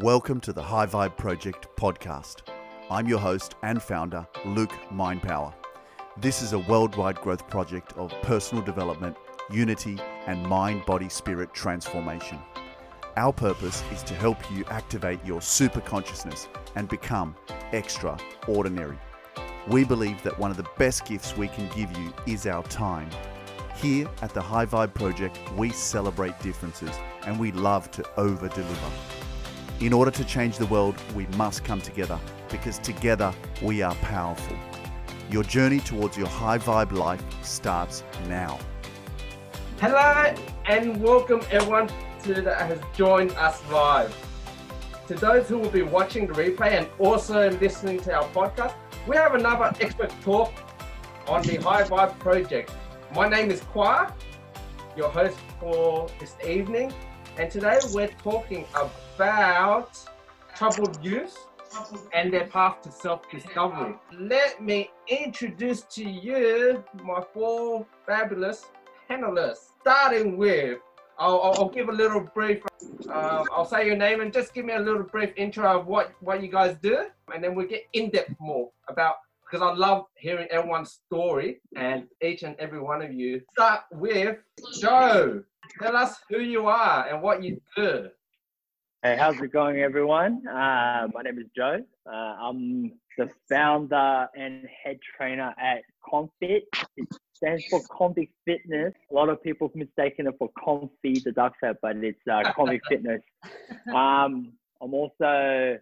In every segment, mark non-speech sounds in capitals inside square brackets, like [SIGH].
Welcome to the High Vibe Project podcast. I'm your host and founder, Luke Mindpower. This is a worldwide growth project of personal development, unity, and mind body spirit transformation. Our purpose is to help you activate your super consciousness and become extraordinary. We believe that one of the best gifts we can give you is our time. Here at the High Vibe Project, we celebrate differences and we love to over deliver. In order to change the world, we must come together because together we are powerful. Your journey towards your high vibe life starts now. Hello and welcome everyone to that has joined us live. To those who will be watching the replay and also listening to our podcast, we have another expert talk on the High Vibe Project. My name is Khoa, your host for this evening, and today we're talking about troubled youth and their path to self-discovery. Let me introduce to you my four fabulous panelists, starting with I'll, I'll, give a little brief. Um, I'll say your name and just give me a little brief intro of what, what you guys do, and then we'll get in depth more about because I love hearing everyone's story and each and every one of you. Start with Joe. Tell us who you are and what you do. Hey, how's it going, everyone? Uh, my name is Joe. Uh, I'm the founder and head trainer at Confit. It stands for Convict Fitness. A lot of people have mistaken it for Comfy, the duck set, but it's uh, [LAUGHS] Fitness. Um, I'm also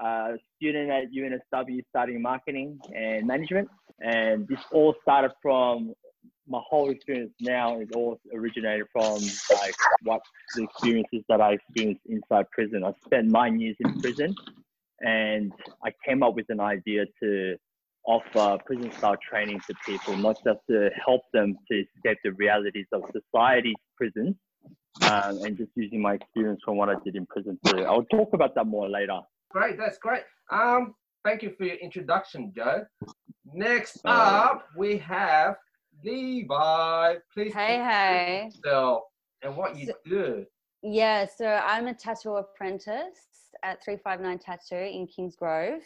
a student at UNSW studying marketing and management. And this all started from my whole experience now is all originated from like what the experiences that I experienced inside prison. I spent nine years in prison and I came up with an idea to offer prison style training to people, not just to help them to escape the realities of society's prisons, um, and just using my experience from what I did in prison too. I'll talk about that more later. Great, that's great. Um, thank you for your introduction, Joe. Next up, we have Levi. Please. Hey, hey. So, and what you so, do. Yeah, so I'm a tattoo apprentice at 359 Tattoo in Kingsgrove,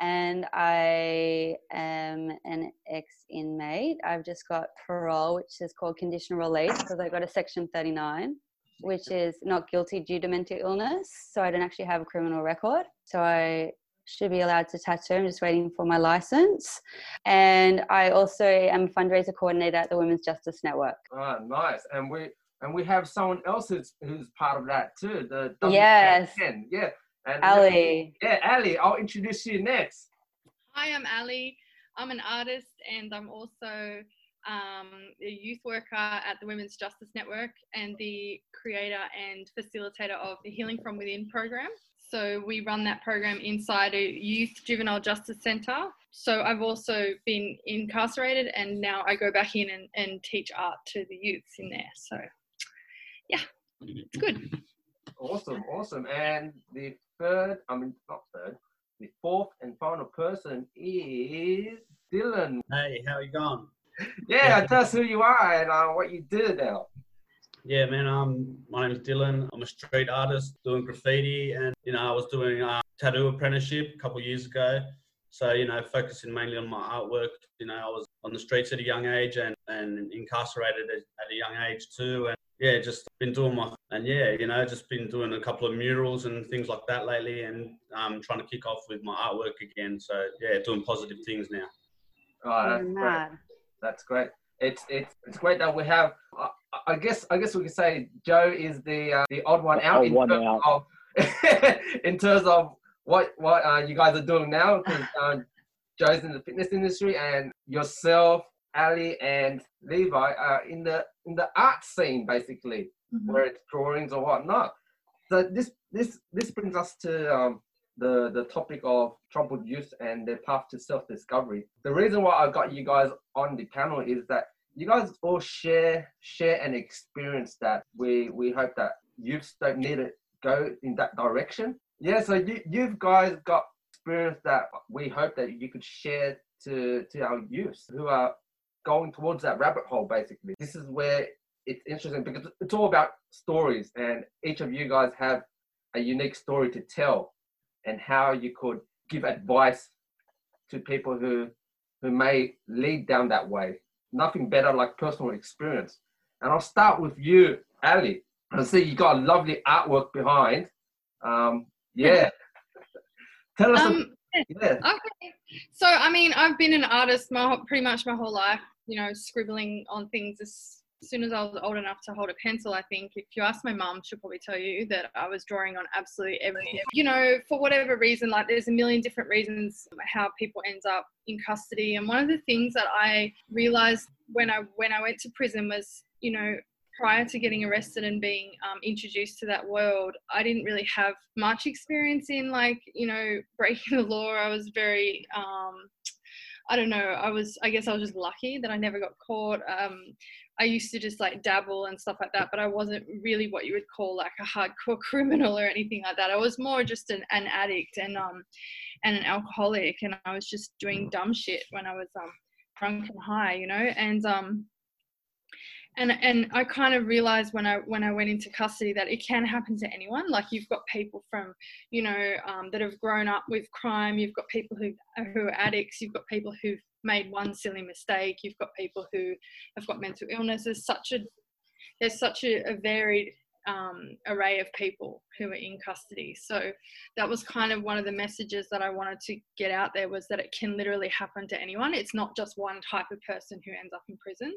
and I am an ex inmate. I've just got parole, which is called conditional release because I got a section 39, which is not guilty due to mental illness. So I don't actually have a criminal record. So I should be allowed to tattoo. I'm just waiting for my license. And I also am a fundraiser coordinator at the Women's Justice Network. Ah, nice. And we and we have someone else who's, who's part of that too. The yes, yeah. And Ally. Yeah, Ally. I'll introduce you next. Hi, I'm Ally. I'm an artist and I'm also um, a youth worker at the Women's Justice Network and the creator and facilitator of the Healing from Within program. So we run that program inside a youth juvenile justice centre. So I've also been incarcerated and now I go back in and, and teach art to the youths in there. So yeah, it's good. Awesome, awesome. And the third, I mean, not third, the fourth and final person is Dylan. Hey, how you going? yeah, tell us who you are and uh, what you do now. Yeah, man. Um, my name is Dylan. I'm a street artist doing graffiti, and you know, I was doing a tattoo apprenticeship a couple years ago. So you know, focusing mainly on my artwork. You know, I was on the streets at a young age and and incarcerated at, at a young age too. And yeah, just been doing my and yeah, you know, just been doing a couple of murals and things like that lately, and um, trying to kick off with my artwork again. So yeah, doing positive things now. Oh, that's great. That's great. It's it's it's great that we have I guess I guess we could say Joe is the uh, the odd one out, in, one terms out. Of, [LAUGHS] in terms of what what uh, you guys are doing now. Because uh, Joe's in the fitness industry, and yourself, Ally, and Levi are in the in the art scene, basically, mm-hmm. where it's drawings or whatnot. So this this this brings us to um, the the topic of troubled youth and their path to self discovery. The reason why I got you guys on the panel is that you guys all share share an experience that we we hope that youths don't need to go in that direction. Yeah, so you you guys got experience that we hope that you could share to to our youths who are going towards that rabbit hole. Basically, this is where it's interesting because it's all about stories, and each of you guys have a unique story to tell and how you could give advice to people who who may lead down that way. Nothing better like personal experience. And I'll start with you, Ally. I see you got a lovely artwork behind. Um, yeah. [LAUGHS] Tell us. Um, a, yeah. [LAUGHS] Okay. So, I mean, I've been an artist my pretty much my whole life. You know, scribbling on things as soon as I was old enough to hold a pencil. I think if you ask my mum, she'll probably tell you that I was drawing on absolutely everything. You know, for whatever reason, like there's a million different reasons how people ends up in custody. And one of the things that I realized when I when I went to prison was, you know, prior to getting arrested and being um, introduced to that world, I didn't really have much experience in like, you know, [LAUGHS] breaking the law. I was very, um, I don't know, I was, I guess I was just lucky that I never got caught. Um, I used to just like dabble and stuff like that, but I wasn't really what you would call like a hardcore [LAUGHS] criminal or anything like that. I was more just an, an addict and, um, and an alcoholic. And I was just doing dumb shit when I was, um, drunk and high, you know, and, um, and and I kind of realized when I when I went into custody that it can happen to anyone. Like you've got people from, you know, um, that have grown up with crime. You've got people who who are addicts. You've got people who've made one silly mistake. You've got people who have got mental illness. There's such a there's such a, a varied um, array of people who are in custody. So that was kind of one of the messages that I wanted to get out there was that it can literally happen to anyone. It's not just one type of person who ends up in prison.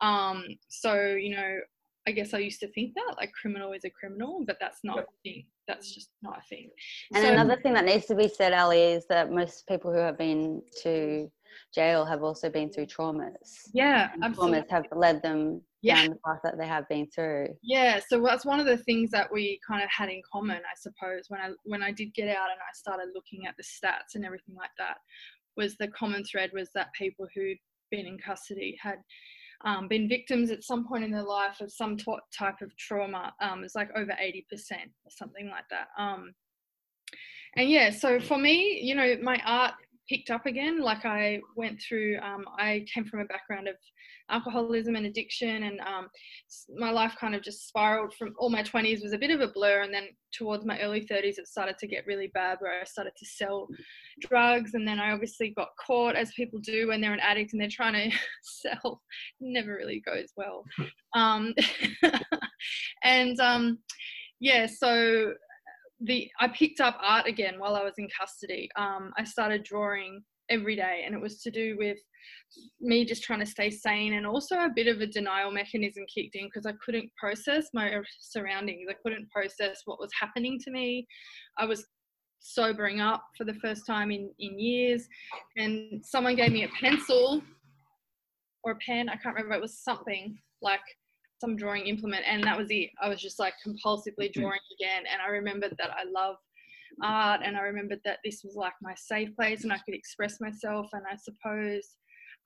Um, so you know, I guess I used to think that like criminal is a criminal, but that's not a thing. That's just not a thing. And So- another thing that needs to be said, Ally, is that most people who have been to jail have also been through traumas. yeah, traumas have led them Yeah. down the path that they have been through. Yeah, so that's one of the things that we kind of had in common, I suppose, when I when I did get out and I started looking at the stats and everything like that, was the common thread was that people who'd been in custody had um, been victims at some point in their life of some t- type of trauma. Um, it's like over eighty percent or something like that. Um, and yeah, so for me, you know, my art picked up again. Like I went through, um, I came from a background of alcoholism and addiction and um, my life kind of just spiraled from all my 20s was a bit of a blur and then towards my early 30s it started to get really bad where i started to sell drugs and then i obviously got caught as people do when they're an addict and they're trying to [LAUGHS] sell never really goes well [LAUGHS] um, [LAUGHS] and um, yeah so the i picked up art again while i was in custody um, i started drawing every day and it was to do with me just trying to stay sane and also a bit of a denial mechanism kicked in because I couldn't process my surroundings. I couldn't process what was happening to me. I was sobering up for the first time in, in years and someone gave me a pencil or a pen. I can't remember. It was something like some drawing implement and that was it. I was just like compulsively drawing again and I remembered that I love art and I remembered that this was like my safe place and I could express myself and I suppose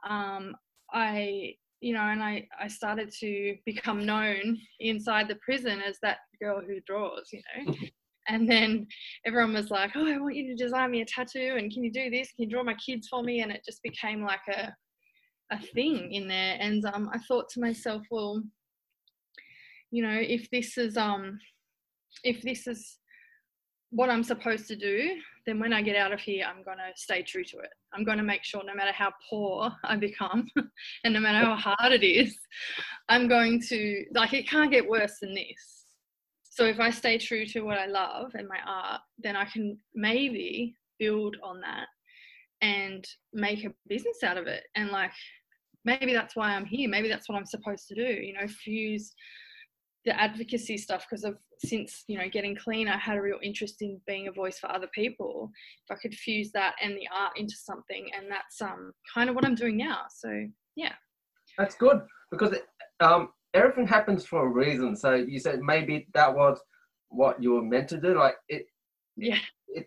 um, I you know and I I started to become known inside the prison as that girl who draws you know? And then everyone was like oh I want you to design me a tattoo and can you do this? Can you draw my kids for me? And it just became like a a thing in there and um, I thought to myself well you know if this is um if this is what I'm supposed to do, then when I get out of here, I'm going to stay true to it. I'm going to make sure no matter how poor I become [LAUGHS] and no matter how hard it is, I'm going to, like, it can't get worse than this. So if I stay true to what I love and my art, then I can maybe build on that and make a business out of it. And, like, maybe that's why I'm here. Maybe that's what I'm supposed to do, you know, fuse the advocacy stuff because of since you know getting clean i had a real interest in being a voice for other people if i could fuse that and the art into something and that's um kind of what i'm doing now so yeah That's good because it, um, everything happens for a reason. So you said maybe that was what you were meant to do. Like it, yeah it,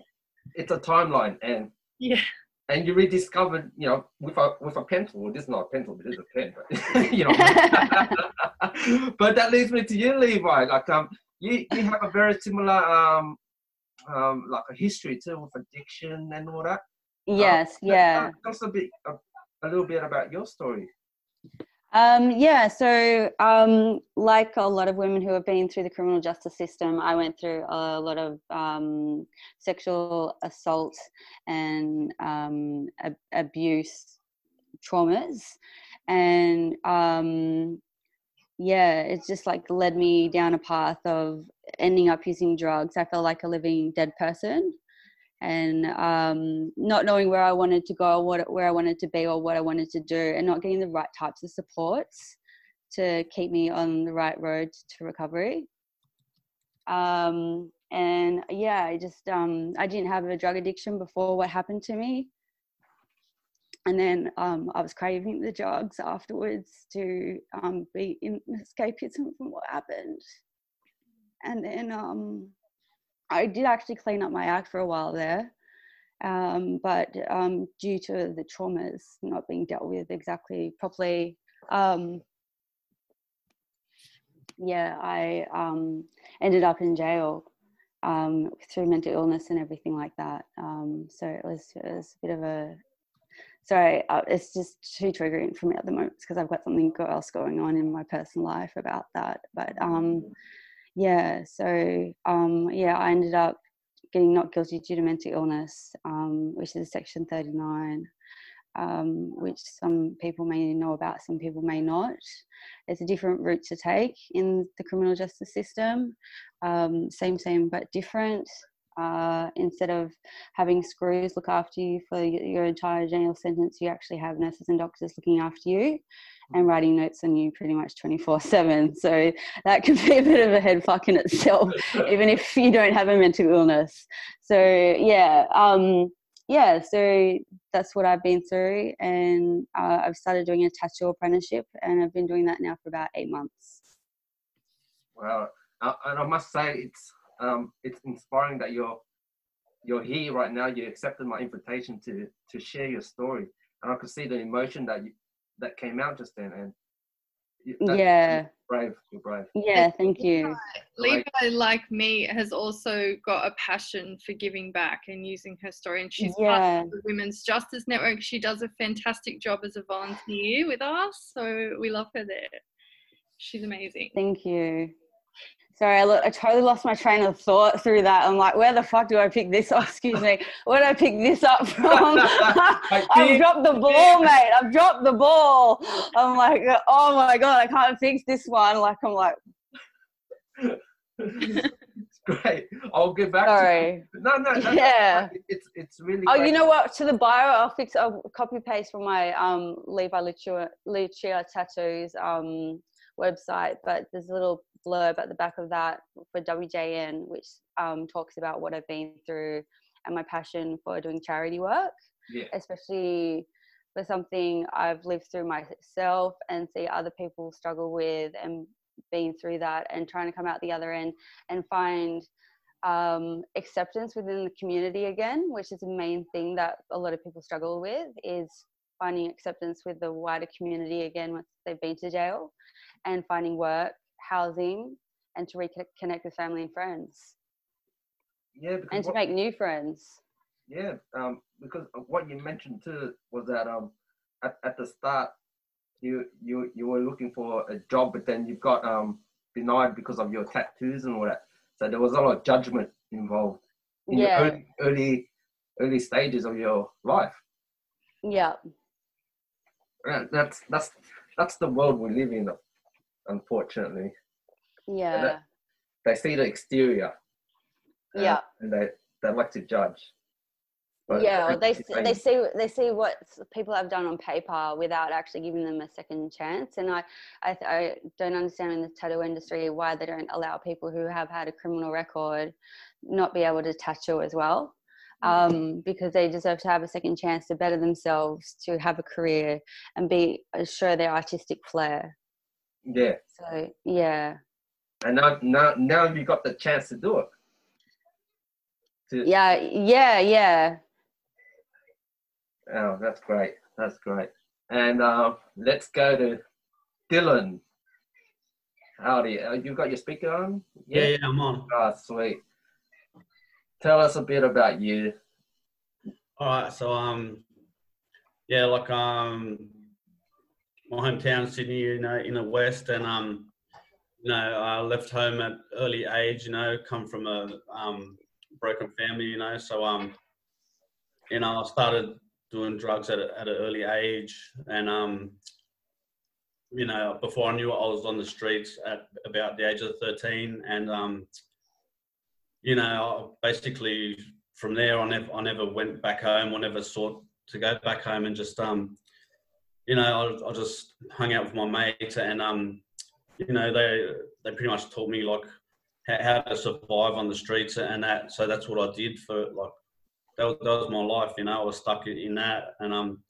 it's a timeline, and yeah and you rediscovered, you know, with a with a pencil. Well, this is not a pencil, but it's a pen. But [LAUGHS] [LAUGHS] you know. [LAUGHS] but that leads me to you, Levi. Like um, you you have a very similar um, um, like a history too with addiction and all that. Yes, Um, yeah. Tell us a bit, a, a little bit about your story. Um, yeah, so um, like a lot of women who have been through the criminal justice system, I went through a lot of um, sexual assault and um, ab- abuse traumas, and um, yeah, it's just like led me down a path of ending up using drugs. I felt like a living dead person and um, not knowing where I wanted to go, what where I wanted to be, or what I wanted to do, and not getting the right types of supports to keep me on the right road to recovery. Um, and yeah, I just um, I didn't have a drug addiction before what happened to me, and then um, I was craving the drugs afterwards to um, be in escapism from what happened, and then um, I did actually clean up my act for a while there, um, but um, due to the traumas not being dealt with exactly properly, um, yeah, I um, ended up in jail um, through mental illness and everything like that. Um, so it was, it was a bit of a sorry, uh, it's just too triggering for me at the moment because I've got something else going on in my personal life about that. But um, yeah, so um, yeah, I ended up getting not guilty due to mental illness, um, which is Section 39, um, which some people may know about, some people may not. It's a different route to take in the criminal justice system, um, same, same, but different. Uh, instead of having screws look after you for your entire jail sentence, you actually have nurses and doctors looking after you and writing notes on you pretty much 24 7. [LAUGHS] So that can be a bit of a head fuck in itself, [LAUGHS] even if you don't have a mental illness. So, yeah. Um, yeah, so that's what I've been through, and uh, I've started doing a tattoo apprenticeship, and I've been doing that now for about eight months. Wow, uh, and I must say it's um, it's inspiring that you're you're here right now. You accepted my invitation to to share your story, and I could see the emotion that you that came out just then, and yeah, you're brave. You're brave. Yeah, thank you. Levi, like me, has also got a passion for giving back and using her story, and she's yeah. part of the Women's Justice Network. She does a fantastic job as a volunteer with us, so we love her there. She's amazing. Thank you. Sorry, I, lo- I totally lost my train of thought through that. I'm like, where the fuck do I pick this up? [LAUGHS] Excuse me. Where do I pick this up [LAUGHS] from? [LAUGHS] I've dropped the ball, mate. I've dropped the ball. I'm like, oh my God, I can't fix this one. Like, I'm like, it's great. I'll get back sorry. to No, no, no. Yeah. It's it's really Oh, great. you know what? To the bio, I'll fix, I'll copy paste from my um, Levi Lucia, Lucia Tattoos um, website, but there's a little blurb at the back of that for WJN, which um, talks about what I've been through and my passion for doing charity work, Yeah. especially for something I've lived through myself and see other people struggle with and being through that and trying to come out the other end and find um, acceptance within the community again, which is the main thing that a lot of people struggle with is finding acceptance with the wider community again once they've been to jail and finding work housing and to reconnect with family and friends Yeah, because and to what- make new friends Yeah, um, because what you mentioned too was that um, at, at the start, you you you were looking for a job, but then you got um denied because of your tattoos and all that. So there was a lot of judgment involved in Yeah. the early, early early stages of your life. yeah Yeah, That's that's that's the world we live in, unfortunately. yeah They see the exterior. uh, yeah and they they like to judge. But yeah they they see they see what people have done on paper without actually giving them a second chance and i i, I don't understand in the tattoo industry why they don't allow people who have had a criminal record not be able to tattoo as well um, because they deserve to have a second chance to better themselves to have a career and be uh, show their artistic flair yeah, so yeah and now now now you got the chance to do it. To- yeah yeah yeah Oh, that's great. That's great. And uh, let's go to Dylan. Howdy. Uh, you got your speaker on? Yeah, yeah, I'm on. Oh, sweet. Tell us a bit about you. All right, so um, yeah, like um, my hometown, Sydney, you know, in the west, and um, you know, I left home at early age. You know, come from a um, broken family. You know, so um, you know, I started doing drugs at, a, at an early age, and um, you know, before I knew it, I was on the streets at about the age of thirteen, and um, you know, basically from there, I never, I never went back home. I never sought to go back home, and just um, you know, I, I just hung out with my mates, and um, you know, they they pretty much taught me like how, to survive on the streets and that. So that's what I did for like that was, that was my life. You know, I was stuck in that, and um,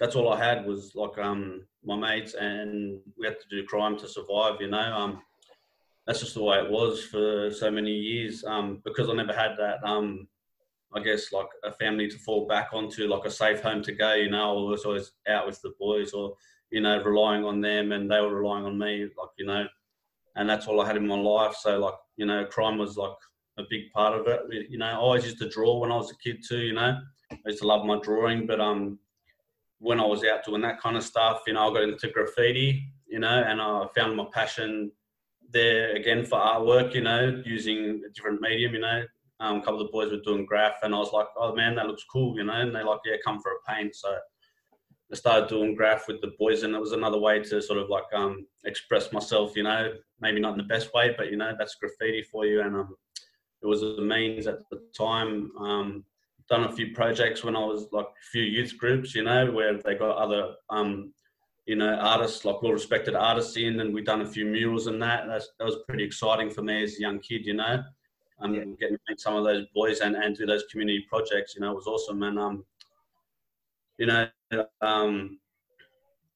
that's all I had was like um my mates, and we had to do crime to survive. You know, um, that's just the way it was for so many years. Um, because I never had that um, I guess like a family to fall back onto, like a safe home to go. You know, I was always out with the boys, or you know, relying on them, and they were relying on me. Like you know, and that's all I had in my life. So like you know, crime was like a big part of it. You know, I always used to draw when I was a kid too. You know, I used to love my drawing, but um, when I was out doing that kind of stuff, you know, I got into graffiti. You know, and I found my passion there again for artwork. You know, using a different medium. You know, um, a couple of the boys were doing graph, and I was like, "Oh man, that looks cool," you know. And they're like, "Yeah, come for a paint." So I started doing graph with the boys, and it was another way to sort of like um, express myself, you know. Maybe not in the best way, but you know, that's graffiti for you, and um, it was a means at the time. Um, done a few projects when I was like a few youth groups, you know, where they got other um, you know, artists like well respected artists in, and we done a few murals and that. That's, that was pretty exciting for me as a young kid, you know um, yeah. getting to meet some of those boys and, and do those community projects, you know, it was awesome. And, um, you know, um,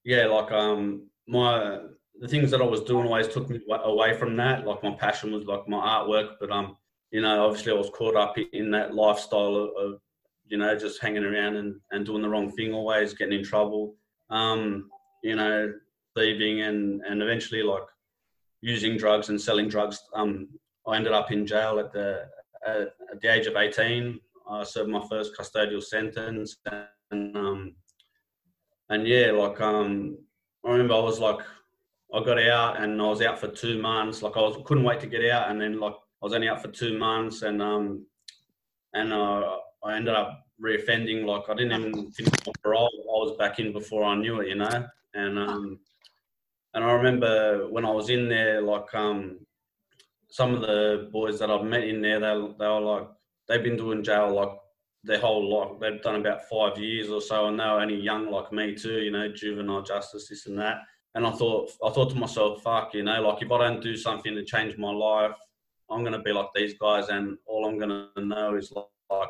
yeah, like um, my, the things that I was doing always took me away from that. Like my passion was like my artwork, but, um, you know, obviously I was caught up in that lifestyle of, of you know, just hanging around and, and doing the wrong thing always, getting in trouble, um, you know, thieving and, and eventually like using drugs and selling drugs um, I ended up in jail at the at, the age of 18. I served my first custodial sentence, and um, and yeah, like um, I remember I was like, I got out and I was out for two months. Like I was couldn't wait to get out, and then like I was only out for two months, and um, and uh, I ended up reoffending. Like I didn't even finish my parole. I was back in before I knew it, you know. And um, and I remember when I was in there, like um, some of the boys that I've met in there, they they were like they've been doing jail like their whole life. They've done about five years or so, and they were only young like me too. You know, juvenile justice, this and that. And I thought, I thought to myself, fuck, you know, like if I don't do something to change my life, I'm gonna be like these guys, and all I'm gonna know is like, like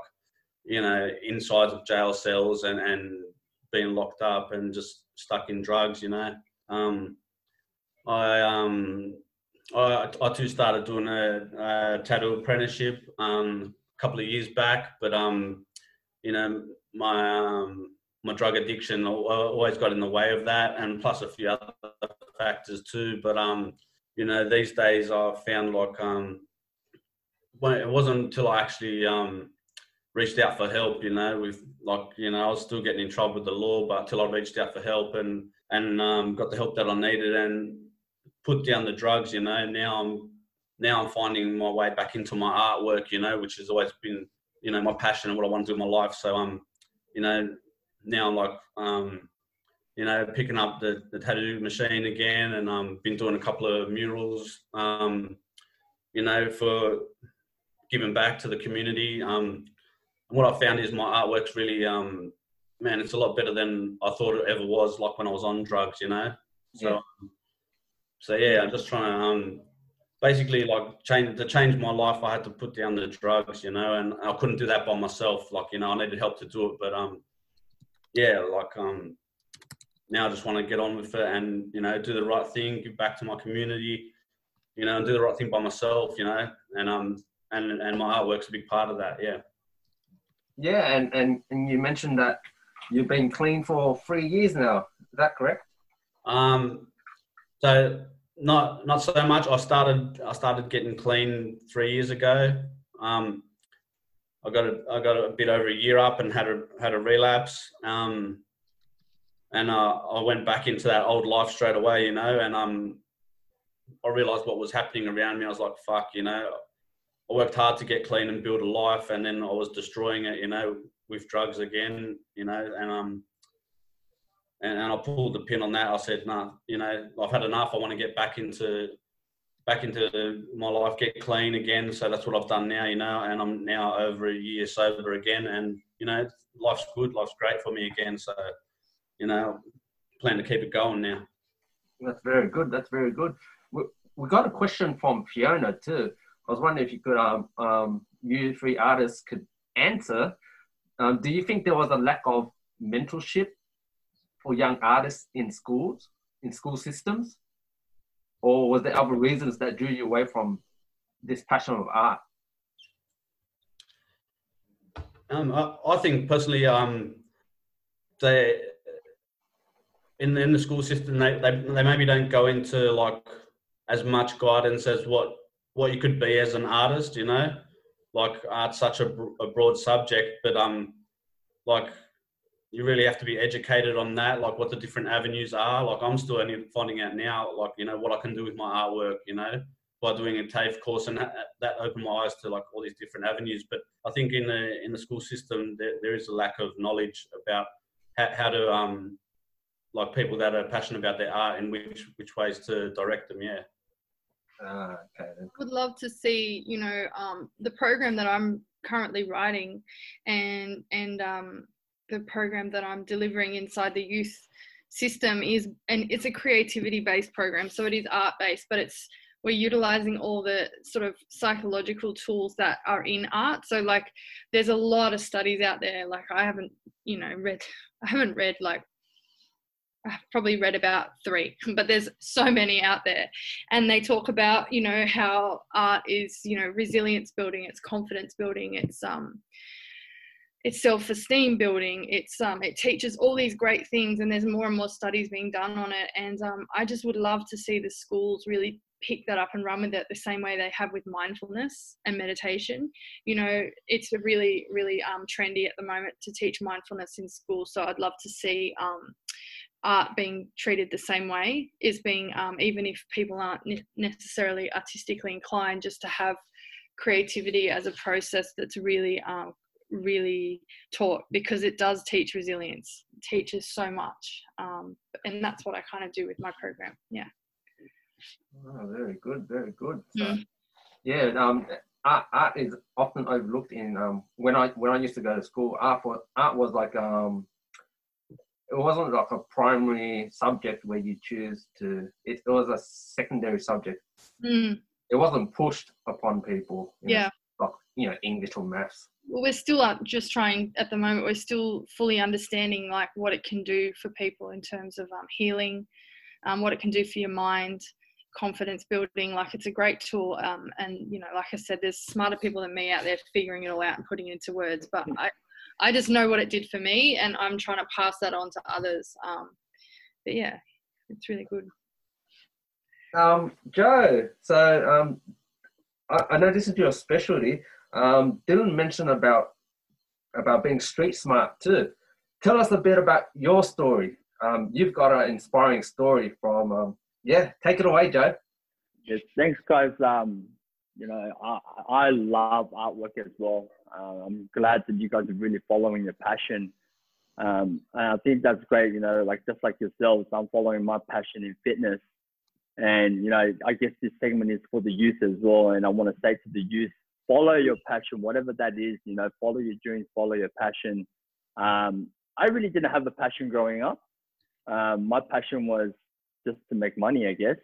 you know, inside of jail cells and and being locked up and just stuck in drugs. You know, um, I um I, I too started doing a, a tattoo apprenticeship um, a couple of years back, but um, you know my um, my drug addiction always got in the way of that, and plus a few other factors too. But um, you know these days I found like um, when it wasn't until I actually um, reached out for help, you know, with like you know I was still getting in trouble with the law, but until I reached out for help and and um, got the help that I needed and put down the drugs, you know. Now I'm now I'm finding my way back into my artwork, you know, which has always been, you know, my passion and what I want to do in my life. So I'm, um, you know, now I'm like, um, you know, picking up the, the tattoo machine again, and um, been doing a couple of murals, um, you know, for giving back to the community. Um, what I found is my artwork's really, um, man, it's a lot better than I thought it ever was. Like when I was on drugs, you know. So. Yeah um, so yeah, I'm just trying to um, basically like change to change my life. I had to put down the drugs, you know, and I couldn't do that by myself. Like you know, I needed help to do it. But um, yeah, like um, now I just want to get on with it and you know do the right thing, give back to my community, you know, and do the right thing by myself, you know, and um, and and my artwork's a big part of that. Yeah. Yeah, and and and you mentioned that you've been clean for three years now. Is that correct? Um, so not not so much. I started I started getting clean three years ago. Um, I got a, I got a bit over a year up and had a had a relapse. Um, and uh, I went back into that old life straight away, you know, and um, I realized what was happening around me. I was like, fuck, you know, I worked hard to get clean and build a life, and then I was destroying it, you know, with drugs again, you know, and um, and, and I pulled the pin on that. I said, nah, you know, I've had enough. I want to get back into back into my life, get clean again. So that's what I've done now, you know, and I'm now over a year sober again, and you know, life's good, life's great for me again. So you know, plan to keep it going now. That's very good. That's very good. We, we got a question from Fiona too. I was wondering if you could, um, um, you three artists could answer. Um, do you think there was a lack of mentorship for young artists in schools, in school systems? Or was there other reasons that drew you away from this passion of art? Um, I, I think personally, um, they in the, in the school system they, they they maybe don't go into like as much guidance as what what you could be as an artist you know like art's such a, a broad subject but um like you really have to be educated on that like what the different avenues are like i'm still only finding out now like you know what i can do with my artwork you know by doing a TAFE course and that, that opened my eyes to like all these different avenues but i think in the in the school system there, there is a lack of knowledge about how, how to um like people that are passionate about their art and which which ways to direct them. Yeah. Ah, okay. I would love to see, you know, um, the program that I'm currently writing, and and um, the program that I'm delivering inside the youth system is, and it's a creativity based program, so it is art based, but it's we're utilizing all the sort of psychological tools that are in art. So like, there's a lot of studies out there. Like I haven't, you know, read, I haven't read like I've probably read about three, [LAUGHS] but there's so many out there. And they talk about, you know, how art is, you know, resilience building, it's confidence building, it's um it's self-esteem building, it's um it teaches all these great things and there's more and more studies being done on it. And um I just would love to see the schools really pick that up and run with it the same way they have with mindfulness and meditation. You know, it's really, really um, trendy at the moment to teach mindfulness in school. So I'd love to see um, art being treated the same way is being um, even if people aren't ne- necessarily artistically inclined just to have creativity as a process that's really um, really taught because it does teach resilience it teaches so much um, and that's what i kind of do with my program yeah. Oh, very good very good. So, mm. yeah um, art, art is often overlooked in um, when i when i used to go to school art was, art was like um, it wasn't like a primary subject where you choose to it, it was a secondary subject. Mm. it wasn't pushed upon people yeah know, like you know english or maths well we're still just trying at the moment we're still fully understanding like what it can do for people in terms of um, healing um, what it can do for your mind confidence building like it's a great tool um, and you know like i said there's smarter people than me out there figuring it all out and putting it into words but i I just know what it did for me, and I'm trying to pass that on to others. Um, but yeah, it's really good. Um, Joe, so um, I, I know this is your specialty. Um, Dylan mentioned about about being street smart too. Tell us a bit about your story. Um, you've got an inspiring story from. Um, yeah, take it away, Joe. Yes, thanks, guys. Um, you know, I, I love artwork as well. Uh, I'm glad that you guys are really following your passion. Um, and I think that's great, you know, like just like yourselves, I'm following my passion in fitness. And, you know, I guess this segment is for the youth as well. And I want to say to the youth, follow your passion, whatever that is, you know, follow your dreams, follow your passion. Um, I really didn't have a passion growing up. Um, my passion was just to make money, I guess.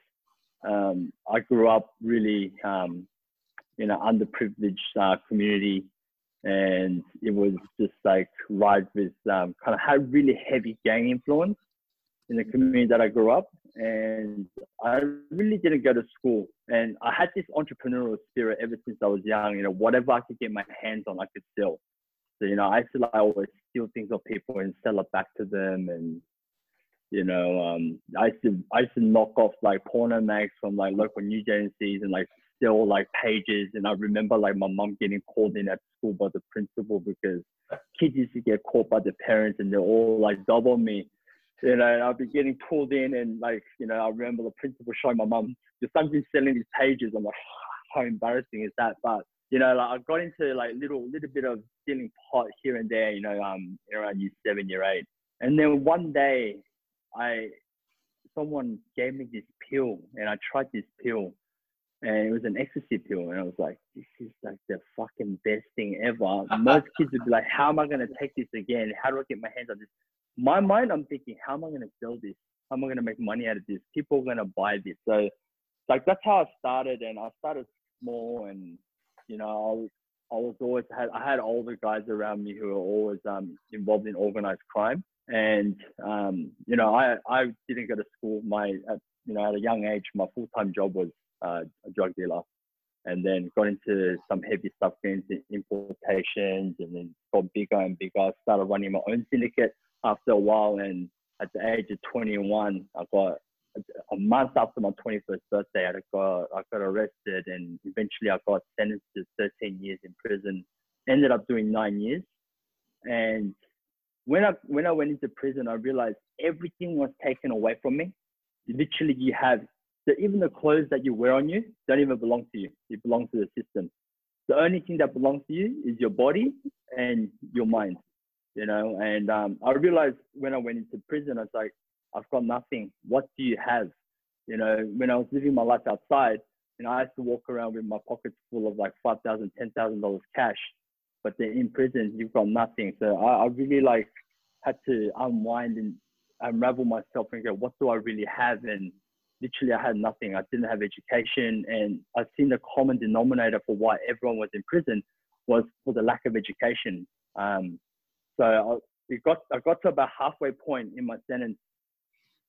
Um, I grew up really um, in an underprivileged uh, community and it was just like right with um, kind of had really heavy gang influence in the community that I grew up. And I really didn't go to school. And I had this entrepreneurial spirit ever since I was young. You know, whatever I could get my hands on, I could sell. So, you know, I used to like always steal things off people and sell it back to them. And, you know, um, I used to I used to knock off like porno mags from like local news agencies and like still like pages. And I remember like my mom getting called in at school by the principal because kids used to get caught by the parents and they're all like double me. You know, and I'd be getting pulled in, and like, you know, I remember the principal showing my mum, your son's been selling these pages. I'm like, [SIGHS] how embarrassing is that? But you know, like I got into like little little bit of stealing pot here and there, you know, um, around year seven, year eight, and then one day, I someone gave me this pill, and I tried this pill, and it was an ecstasy pill, and I was like, this is like the fucking best thing ever. [LAUGHS] Most kids would be like, how am I gonna take this again? How do I get my hands on this? My mind, I'm thinking, how am I gonna sell this? How am I gonna make money out of this? People are gonna buy this. So, like that's how I started, and I started small, and you know, I, was always had I had older guys around me who were always um, involved in organized crime, and um, you know, I I didn't go to school. My at, you know at a young age, my full time job was uh, a drug dealer, and then got into some heavy stuff, into importations, and then got bigger and bigger. Started running my own syndicate after a while, and at the age of 21, I got a month after my 21st birthday, I got I got arrested, and eventually I got sentenced to 13 years in prison. Ended up doing nine years, and when I when I went into prison, I realized everything was taken away from me. Literally, you have the, even the clothes that you wear on you don't even belong to you. It belongs to the system. The only thing that belongs to you is your body and your mind. You know, and um, I realized when I went into prison, I was like, I've got nothing. What do you have? You know, when I was living my life outside, you know, I used to walk around with my pockets full of like five thousand, ten thousand dollars cash. But then in prison, you've got nothing. So I, I really like had to unwind and unravel myself and go, what do I really have? And literally, I had nothing. I didn't have education, and I've seen the common denominator for why everyone was in prison was for the lack of education. Um, so I, it got I got to about halfway point in my sentence,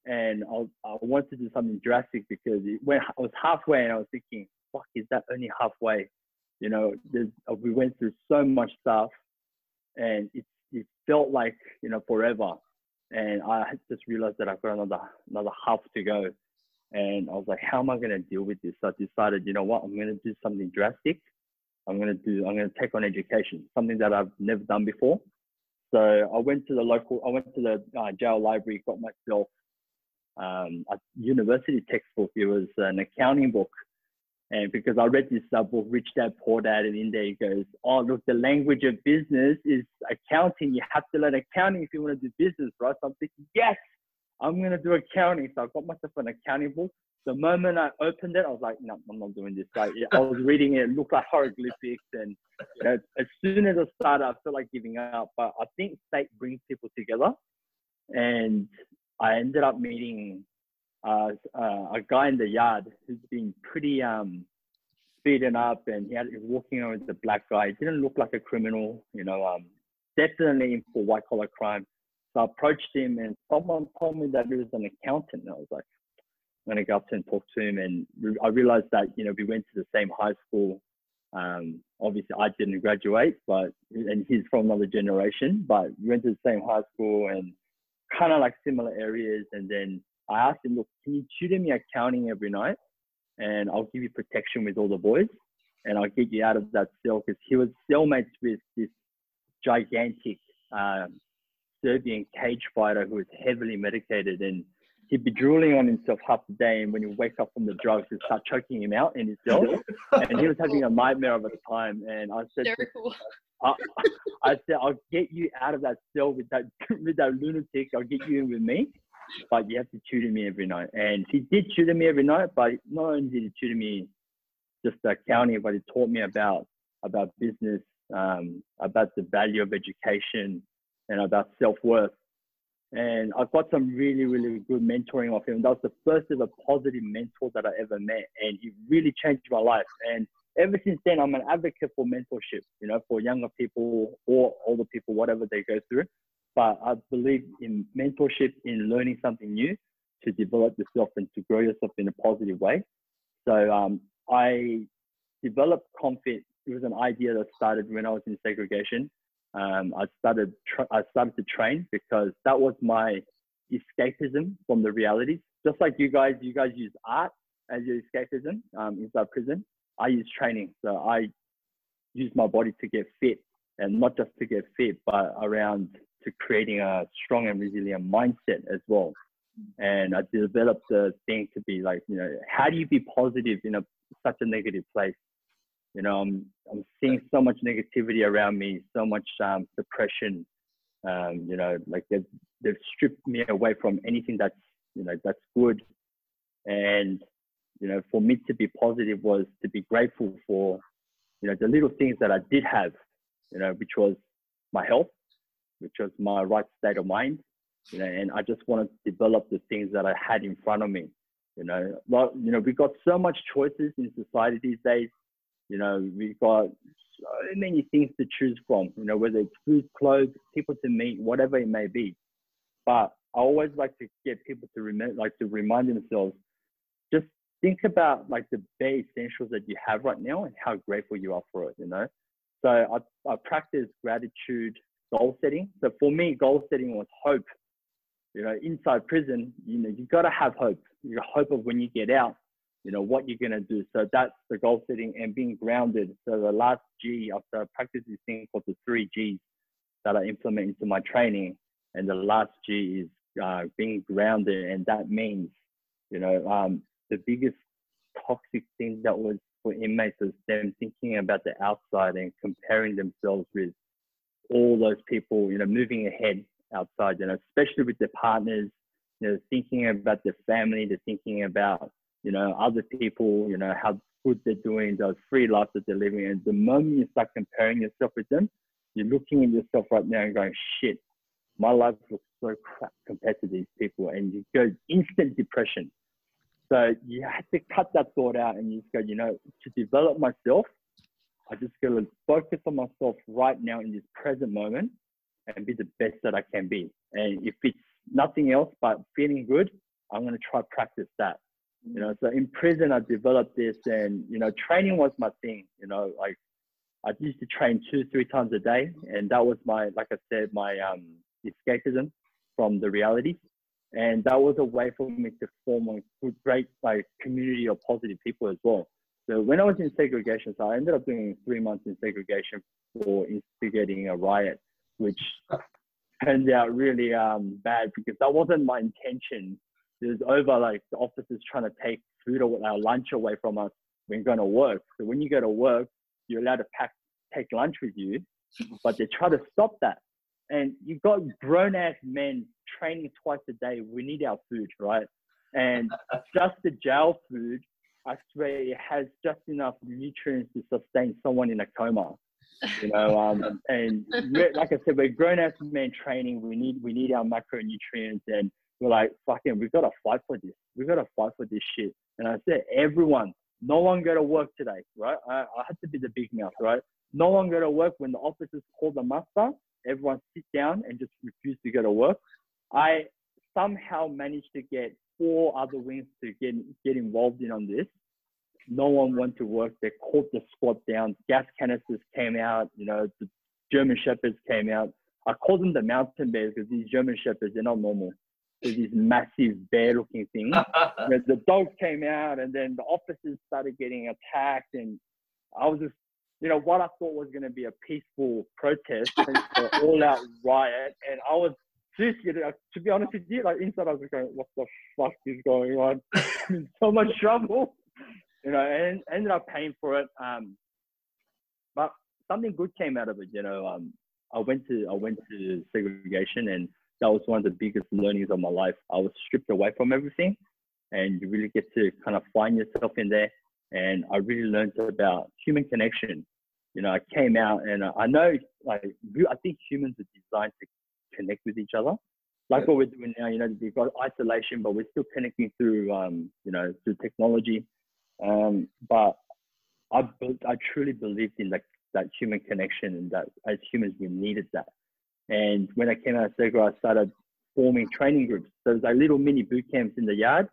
and I, I wanted to do something drastic because it, when I was halfway and I was thinking, fuck, is that only halfway? You know, uh, we went through so much stuff and it, it felt like, you know, forever. And I just realized that I've got another, another half to go. And I was like, how am I going to deal with this? So I decided, you know what, I'm going to do something drastic. I'm going to do, I'm going to take on education, something that I've never done before. So I went to the local, I went to the uh, jail library, got myself um, a university textbook. It was an accounting book. And because I read this uh, book, Rich Dad Poor Dad, and in there it goes, oh, look, the language of business is accounting. You have to learn accounting if you want to do business, right? So I'm thinking, yes, I'm going to do accounting. So I got myself an accounting book. The moment I opened it, I was like, no, I'm not doing this. Like, I was reading it, it looked like hieroglyphics. And you know, as soon as I started, I felt like giving up. But I think state brings people together. And I ended up meeting uh, uh, a guy in the yard who's been pretty um, beaten up, and he had he was walking around with a black guy. He didn't look like a criminal, you know, um, definitely for white collar crime. So I approached him, and someone told me that he was an accountant. And I was like, I'm gonna go up to and talk to him, and I realized that you know we went to the same high school. Um, obviously, I didn't graduate, but and he's from another generation, but we went to the same high school, and kind of like similar areas. And then I asked him, look, can you tutor me accounting every night? And I'll give you protection with all the boys and I'll get you out of that cell because he was cellmates with this gigantic um, Serbian cage fighter who was heavily medicated and he'd be drooling on himself half the day and when he wake up from the drugs he'd start choking him out in his cell [LAUGHS] and he was having a nightmare of a time and I said I, I said, I'll get you out of that cell with that [LAUGHS] with that lunatic. I'll get you in with me, but you have to tutor me every night. And he did tutor me every night, but not only did he tutor me just accounting, but he taught me about about business, um, about the value of education, and about self worth. And I got some really, really good mentoring of him. That was the first ever positive mentor that I ever met, and he really changed my life. And ever since then, I'm an advocate for mentorship, you know, for younger people or older people, whatever they go through. But I believe in mentorship, in learning something new to develop yourself and to grow yourself in a positive way. So um, I developed Confit. It was an idea that started when I was in segregation. Um, I started tra- I started to train because that was my escapism from the realities. Just like you guys, you guys use art as your escapism um, inside prison. I use training. So I use my body to get fit and not just to get fit, but around to creating a strong and resilient mindset as well. And I developed the thing to be like, you know, how do you be positive in a such a negative place? You know, I'm I'm seeing so much negativity around me, so much um, depression. Um, you know, like they've they've stripped me away from anything that's you know that's good. And you know, for me to be positive was to be grateful for you know the little things that I did have. You know, which was my health, which was my right state of mind. You know, and I just wanted to develop the things that I had in front of me. You know, well, you know, we've got so much choices in society these days. You know, we've got so many things to choose from, you know, whether it's food, clothes, people to meet, whatever it may be. But I always like to get people to remember, like to remind themselves, just think about like the bare essentials that you have right now and how grateful you are for it, you know? So I, I practice gratitude goal setting. So for me, goal setting was hope. You know, inside prison, you know, you've got to have hope. Your hope of when you get out, you know, what you're going to do. So that's the goal setting and being grounded. So the last G, after I practice this thing called the three Gs that I implement into my training. And the last G is uh, being grounded. And that means, you know, um, the biggest toxic thing that was for inmates was them thinking about the outside and comparing themselves with all those people, you know, moving ahead outside, you know, especially with their partners, you know, thinking about their family, they're thinking about, you know, other people, you know, how good they're doing, those free lives that they're living. And the moment you start comparing yourself with them, you're looking at yourself right now and going, shit, my life looks so crap compared to these people. And you go instant depression. So you have to cut that thought out and you just go, you know, to develop myself, I just got to focus on myself right now in this present moment and be the best that I can be. And if it's nothing else but feeling good, I'm going to try practice that. You know, so in prison, I developed this and, you know, training was my thing. You know, like I used to train two, three times a day. And that was my, like I said, my um, escapism from the reality. And that was a way for me to form a great like community of positive people as well. So when I was in segregation, so I ended up doing three months in segregation for instigating a riot, which turned out really um, bad because that wasn't my intention. It was over like the officers trying to take food or our lunch away from us when going to work. So when you go to work, you're allowed to pack take lunch with you, but they try to stop that. And you've got grown ass men training twice a day. We need our food, right? And [LAUGHS] just the jail food I swear it has just enough nutrients to sustain someone in a coma. You know, um, [LAUGHS] and like I said, we're grown ass men training. We need we need our macronutrients, and we're like, fucking, we've got to fight for this. We've got to fight for this shit. And I said, everyone, no one go to work today, right? I, I had to be the big mouth, right? No one go to work when the officers call the muster. Everyone sit down and just refuse to go to work. I somehow managed to get four other wings to get get involved in on this. No one went to work. They caught the squad down. Gas canisters came out. You know, the German shepherds came out. I call them the mountain bears because these German shepherds they're not normal. They're these massive bear-looking things. [LAUGHS] the dogs came out, and then the officers started getting attacked, and I was just you know, what I thought was going to be a peaceful protest, an all-out riot, and I was seriously, to be honest with you, like inside I was going, what the fuck is going on? [LAUGHS] I'm in so much trouble, you know, and ended up paying for it. Um, but something good came out of it, you know. Um, I went to I went to segregation, and that was one of the biggest learnings of my life. I was stripped away from everything, and you really get to kind of find yourself in there. And I really learned about human connection. You know, I came out, and I know, like, I think humans are designed to connect with each other. Like what we're doing now, you know, we've got isolation, but we're still connecting through, um, you know, through technology. Um, but I, I truly believed in like that human connection and that as humans we needed that. And when I came out of Segro, I started forming training groups. So there's like little mini boot camps in the yard.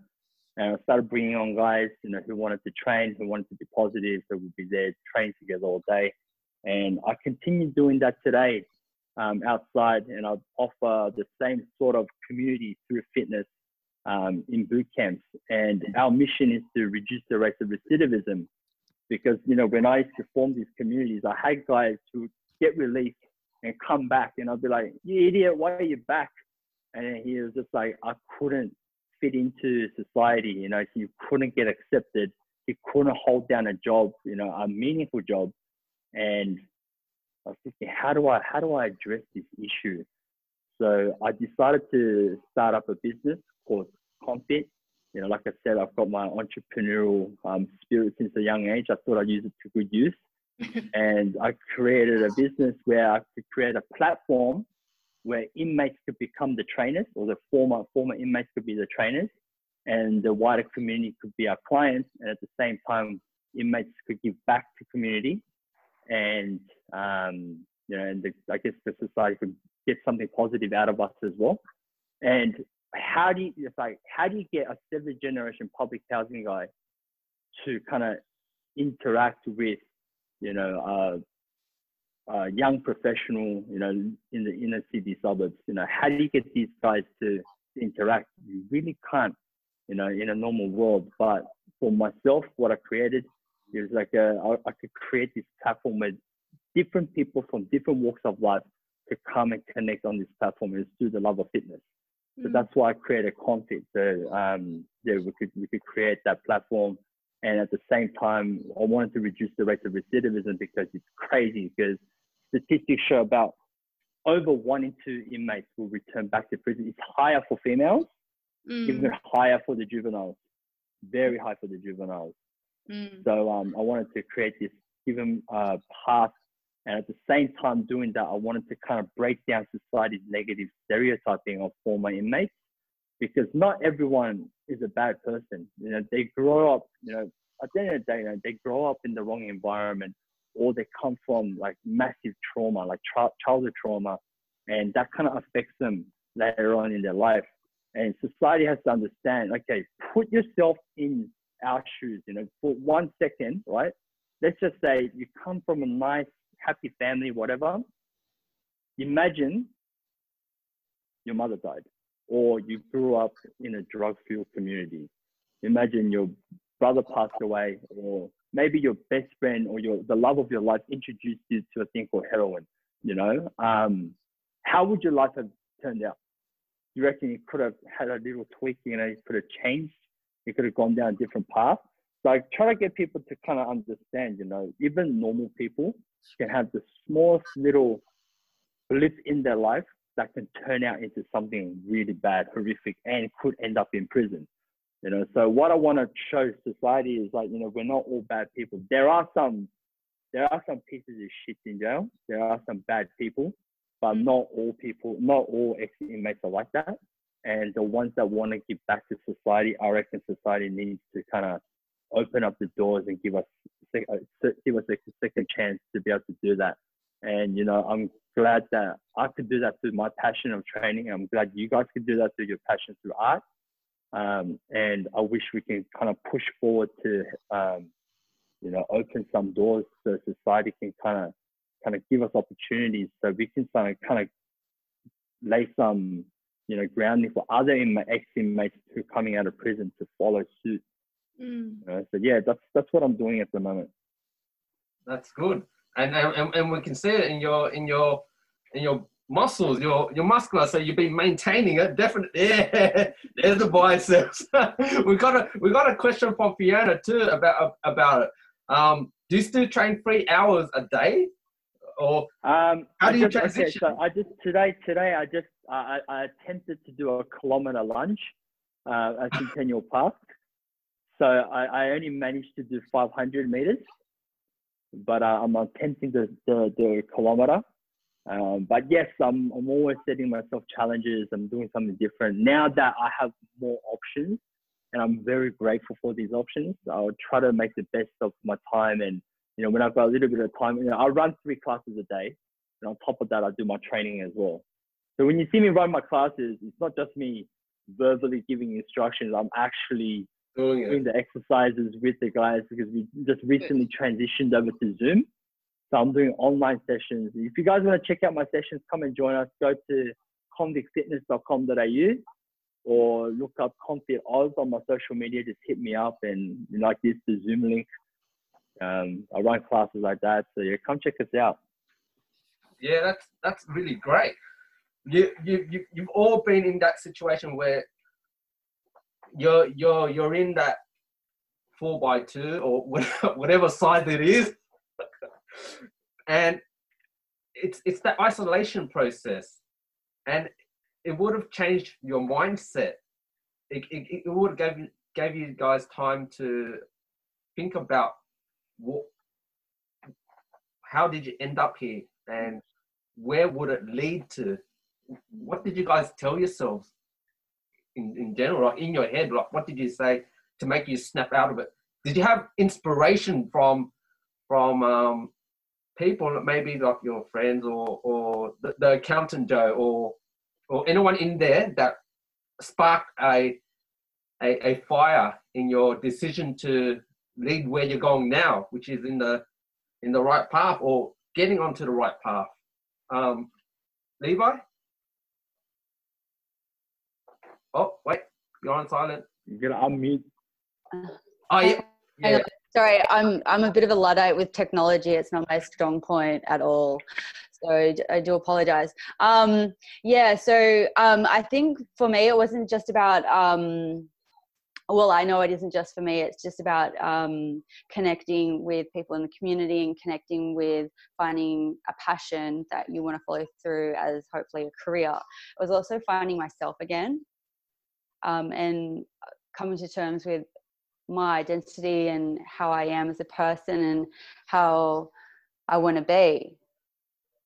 And I started bringing on guys, you know, who wanted to train, who wanted to be positive. So we'd be there, train together all day. And I continue doing that today um, outside, and I offer the same sort of community through fitness um, in boot camps. And our mission is to reduce the rates of recidivism, because you know when I used to form these communities, I had guys who get relief and come back. And I'd be like, you idiot, why are you back? And he was just like, I couldn't fit into society, you know, he couldn't get accepted. He couldn't hold down a job, you know, a meaningful job. And I was thinking, how do I how do I address this issue? So I decided to start up a business called Confit. You know, like I said, I've got my entrepreneurial um, spirit since a young age. I thought I'd use it to good use. [LAUGHS] and I created a business where I could create a platform where inmates could become the trainers or the former former inmates could be the trainers and the wider community could be our clients. And at the same time inmates could give back to community. And um, you know and the, I guess the society could get something positive out of us as well. And how do you it's like how do you get a seventh generation public housing guy to kind of interact with you know uh, uh, young professional, you know, in the inner city suburbs, you know, how do you get these guys to interact? You really can't, you know, in a normal world. But for myself, what I created is like a, I, I could create this platform with different people from different walks of life to come and connect on this platform and do the love of fitness. So mm. that's why I created Confit. So um, yeah, we could we could create that platform, and at the same time, I wanted to reduce the rate of recidivism because it's crazy because statistics show about over one in two inmates will return back to prison. It's higher for females, mm. even higher for the juveniles, very high for the juveniles. Mm. So um, I wanted to create this given uh, path, and at the same time doing that, I wanted to kind of break down society's negative stereotyping of former inmates, because not everyone is a bad person. You know, they grow up. You know, at the end of the day, you know, they grow up in the wrong environment or they come from like massive trauma, like childhood trauma, and that kind of affects them later on in their life. And society has to understand, okay, put yourself in our shoes, you know, for one second, right? Let's just say you come from a nice, happy family, whatever. Imagine your mother died, or you grew up in a drug fueled community. Imagine your brother passed away, or maybe your best friend or your the love of your life introduced you to a thing called heroin, you know, um, how would your life have turned out? You reckon you could have had a little tweak, you know, you could have changed, you could have gone down a different path. I try to get people to kind of understand, you know, even normal people can have the smallest little blip in their life that can turn out into something really bad, horrific, and could end up in prison. You know, so what I want to show society is like, you know, we're not all bad people. There are some, there are some pieces of shit in jail. There are some bad people, but mm. not all people, not all ex-inmates are like that. And the ones that want to give back to society, I reckon society needs to kind of open up the doors and give us uh, give us a second chance to be able to do that. And you know, I'm glad that I could do that through my passion of training. I'm glad you guys could do that through your passion through art. Um, and I wish we can kind of push forward to, um, you know, open some doors so society can kind of kind of give us opportunities so we can kind of kind of lay some, you know, grounding for other ex-inmates who are coming out of prison to follow suit. Mm. You know? So yeah, that's that's what I'm doing at the moment. That's good, and and, and we can see it in your in your in your muscles, your your muscular, so you've been maintaining it. Definitely, [LAUGHS] yeah. There's the biceps. [LAUGHS] we got a we got a question from Fiona too about about it. Um, do you still train three hours a day, or um, how do you just, transition? Okay, so I just today today I just I, I attempted to do a kilometer lunge, uh, a Centennial Park. So I, I only managed to do 500 meters, but uh, I'm attempting do, do a kilometer. Um, but yes, I'm, I'm always setting myself challenges. I'm doing something different. Now that I have more options, and I'm very grateful for these options, I'll try to make the best of my time. And, you know, when I've got a little bit of time, you know, I run three classes a day. And on top of that, I do my training as well. So when you see me run my classes, it's not just me verbally giving instructions. I'm actually doing, doing the exercises with the guys because we just recently transitioned over to Zoom. So I'm doing online sessions. If you guys want to check out my sessions, come and join us. Go to convictfitness.com.au or look up Confit Oz on my social media. Just hit me up and like this, the Zoom link. Um, I run classes like that. So yeah, come check us out. Yeah, that's that's really great. You you you you've all been in that situation where you're you're you're in that four by two or [LAUGHS] whatever, size it is, and it's it's that isolation process, and it would have changed your mindset. It it, it would have gave you gave you guys time to think about what how did you end up here? And where would it lead to? What did you guys tell yourselves in, in general like in your head like what did you say to make you snap out of it did you have inspiration from from um, people maybe like your friends or or the, the accountant joe or or anyone in there that sparked a, a a fire in your decision to lead where you're going now which is in the in the right path or getting onto the right path. Um, Levi? Oh, wait, you're on silent. You're gonna unmute. Oh, yeah. Yeah. Sorry, I'm I'm a bit of a luddite with technology. It's not my strong point at all. So I do apologize. Um, yeah, so um, I think for me it wasn't just about. Um, well, I know it isn't just for me. It's just about um, connecting with people in the community and connecting with finding a passion that you want to follow through as hopefully a career. It was also finding myself again um, and coming to terms with my identity and how I am as a person and how I want to be.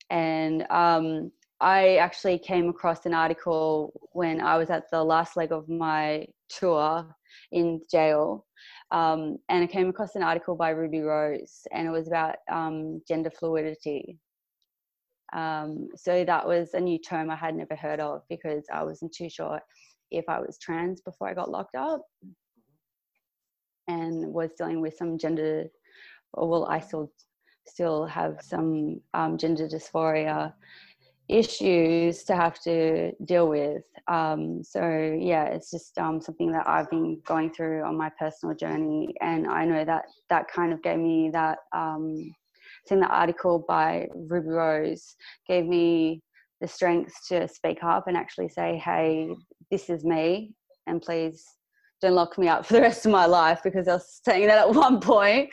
And um, I actually came across an article when I was at the last leg of my tour in jail. Um, and I came across an article by Ruby Rose, and it was about um, gender fluidity. Um, so that was a new term I had never heard of because I wasn't too sure if I was trans before I got locked up and was dealing with some gender, well, I still still have some um, gender dysphoria issues to have to deal with. Um, so yeah, it's just um, something that I've been going through on my personal journey, and I know that that kind of gave me that. Um, seeing the article by Ruby Rose gave me the strength to speak up and actually say, "Hey, this is me, and please don't lock me up for the rest of my life because I was saying that at [LAUGHS] one point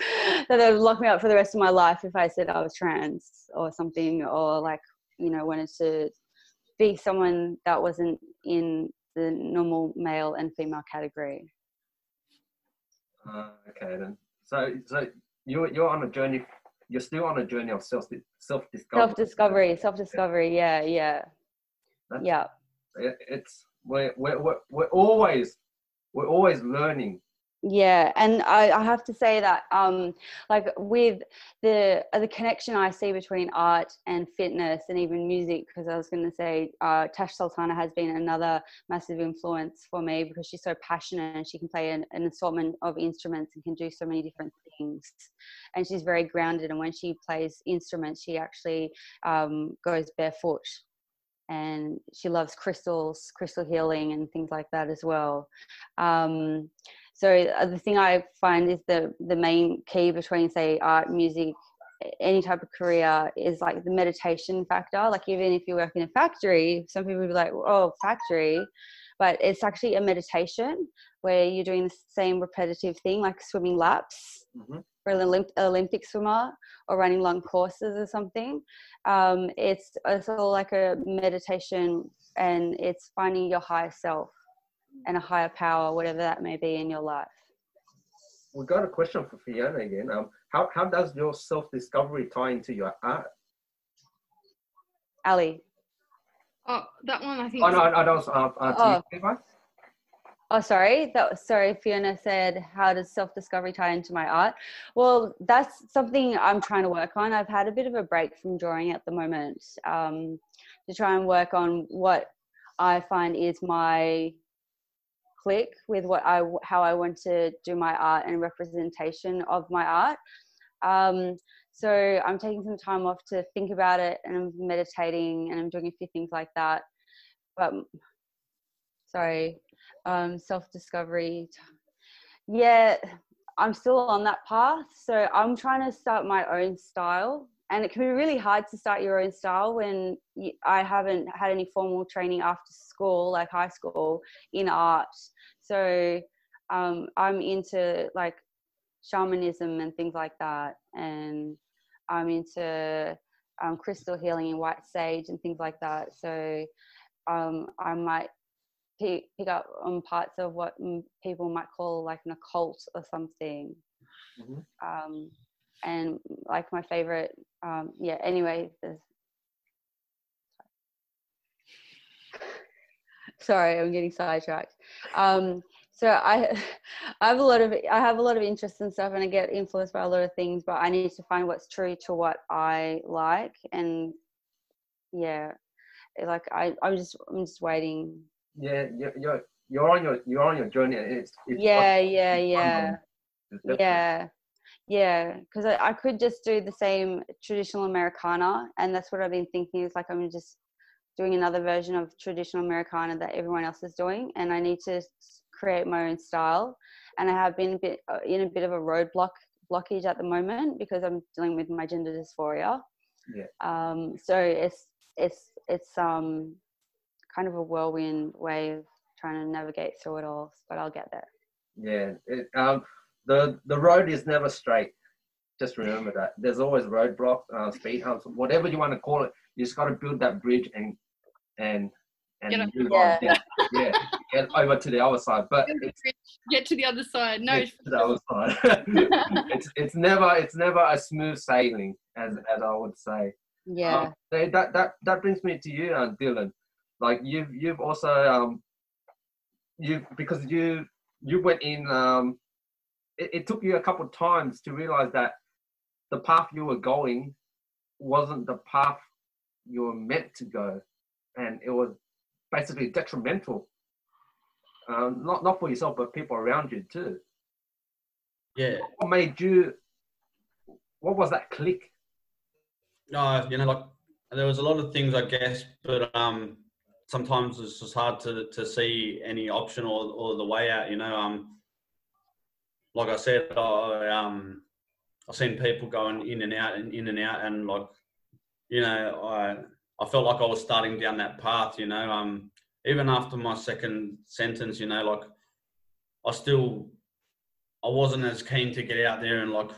that they would lock me up for the rest of my life if I said I was trans or something or like you know wanted to be someone that wasn't in the normal male and female category. Uh, okay then. So so you're you're on a journey. You're still on a journey of self self discovery. Self discovery, self discovery. Yeah, yeah, That's- yeah. It, it's we're, we're we're we're always we're always learning. yeah and I, I have to say that um like with the uh, the connection i see between art and fitness and even music because i was going to say uh, tash sultana has been another massive influence for me because she's so passionate and she can play an, an assortment of instruments and can do so many different things and she's very grounded and when she plays instruments she actually um, goes barefoot and she loves crystals crystal healing and things like that as well um, so uh, the thing I find is the the main key between say art, music, any type of career is like the meditation factor. Like even if you work in a factory, some people will be like, "Oh, factory," but it's actually a meditation where you're doing the same repetitive thing, like swimming laps Mhm. for an Olymp- Olympic swimmer or running long courses or something. Um, it's it's all like a meditation, and it's finding your higher self and a higher power, whatever that may be in your life. We got a question for Fiona again. Um, how how does your self discovery tie into your art? Ally. Oh, that one I think. Oh no, I don't. Uh, uh, Oh. Oh, sorry. That was sorry. Fiona said, "How does self-discovery tie into my art?" Well, that's something I'm trying to work on. I've had a bit of a break from drawing at the moment um, to try and work on what I find is my click with what I how I want to do my art and representation of my art. Um, so I'm taking some time off to think about it, and I'm meditating, and I'm doing a few things like that. But sorry, um, self discovery. Yeah, I'm still on that path. So I'm trying to start my own style and it can be really hard to start your own style when you, I haven't had any formal training after school, like high school, in art. So um, I'm into like shamanism and things like that, and I'm into um, crystal healing and white sage and things like that. So um, I might pick, pick up on parts of what people might call like an occult or something. Mm-hmm. Um, and like my favorite, um, yeah. Anyway, there's. [LAUGHS] Sorry, I'm getting sidetracked. Um, so I, [LAUGHS] I have a lot of I have a lot of interest in stuff, and I get influenced by a lot of things. But I need to find what's true to what I like, and yeah, like I I'm just I'm just waiting. Yeah, you're you're on your you're on your journey. It's, it's yeah, yeah, yeah, yeah, yeah. Because I, I could just do the same traditional Americana, and that's what I've been thinking. Is like I'm just doing another version of traditional Americana that everyone else is doing, and I need to create my own style. And I have been a bit uh, in a bit of a roadblock blockage at the moment because I'm dealing with my gender dysphoria. Yeah. Um, so it's it's it's um kind of a whirlwind way of trying to navigate through it all, but I'll get there. Yeah. It, um, the the road is never straight. Just remember that. There's always roadblocks, uh, speed humps, whatever you want to call it. You just got to build that bridge and and and get move yeah. on. Yeah, get over to the other side. But get to the other side. No, to the other side. [LAUGHS] it's it's never it's never a smooth sailing, as as I would say. Yeah. Um, that that that brings me to you, uh, Dylan. Like you've you've also um you because you you went in um it, it took you a couple of times to realize that the path you were going wasn't the path you were meant to go and it was basically detrimental. Um, not not for yourself, but people around you too. Yeah. What made you? What was that click? No, you know, like there was a lot of things, I guess, but um, sometimes it's just hard to to see any option or or the way out. You know, um, like I said, I um, I've seen people going in and out and in and out, and like, you know, I I felt like I was starting down that path, you know. Um, even after my second sentence, you know, like I still, I wasn't as keen to get out there and like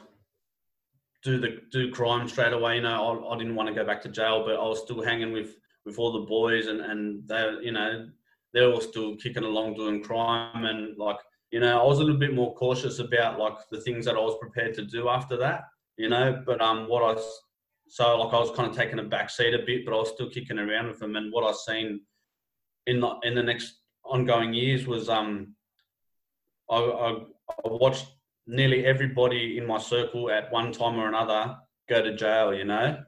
do the do crime straight away. You know, I, I didn't want to go back to jail, but I was still hanging with with all the boys, and and they, you know, they were still kicking along doing crime, and like, you know, I was a little bit more cautious about like the things that I was prepared to do after that, you know. But um, what I so like I was kind of taking a back seat a bit, but I was still kicking around with them. And what I've seen in the in the next ongoing years was um I, I, I watched nearly everybody in my circle at one time or another go to jail, you know.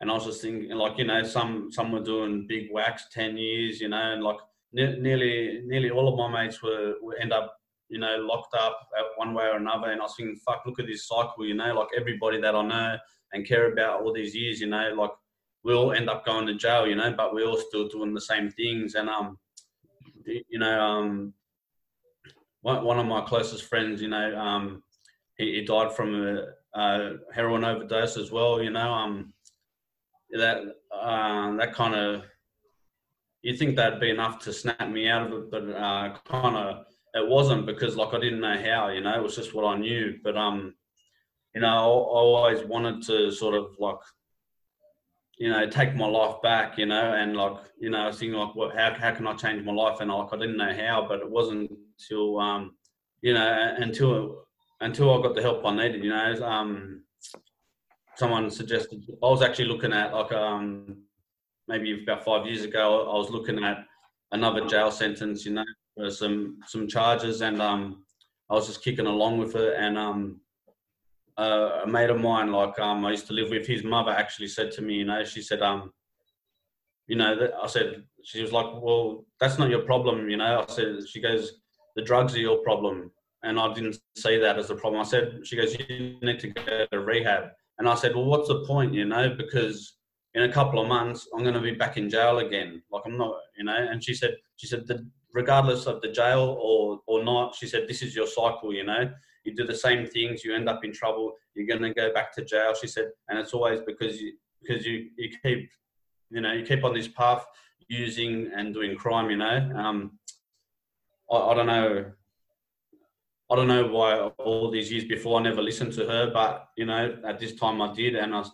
And I was just thinking, like, you know, some some were doing big whacks, ten years, you know, and like ne- nearly nearly all of my mates were, were end up, you know, locked up at one way or another. And I was thinking, fuck, look at this cycle, you know, like everybody that I know and care about all these years, you know, like we all end up going to jail, you know, but we're all still doing the same things. And, um, you know, um, one, one of my closest friends, you know, um, he, he died from a, a, heroin overdose as well, you know, um, that, uh, that kind of, you think that'd be enough to snap me out of it, but, uh, kind of, it wasn't because like I didn't know how, you know, it was just what I knew. But, um, you know, I always wanted to sort of like, you know, take my life back, you know, and like, you know, I was thinking like, what, how, how can I change my life? And like, I didn't know how, but it wasn't until, um, you know, until, until I got the help I needed, you know, um, someone suggested, I was actually looking at like, um, maybe about five years ago, I was looking at another jail sentence, you know, for some, some charges and, um, I was just kicking along with it and, um, uh, a mate of mine, like um, I used to live with, his mother actually said to me, you know, she said, um, you know, that I said, she was like, well, that's not your problem, you know. I said, she goes, the drugs are your problem, and I didn't say that as a problem. I said, she goes, you need to go to rehab, and I said, well, what's the point, you know, because in a couple of months I'm going to be back in jail again. Like I'm not, you know. And she said, she said that regardless of the jail or or not, she said, this is your cycle, you know you do the same things, you end up in trouble. you're going to go back to jail. She said, and it's always because you because you you keep you know you keep on this path using and doing crime. You know, um, I, I don't know. I don't know why all these years before I never listened to her, but you know, at this time I did, and I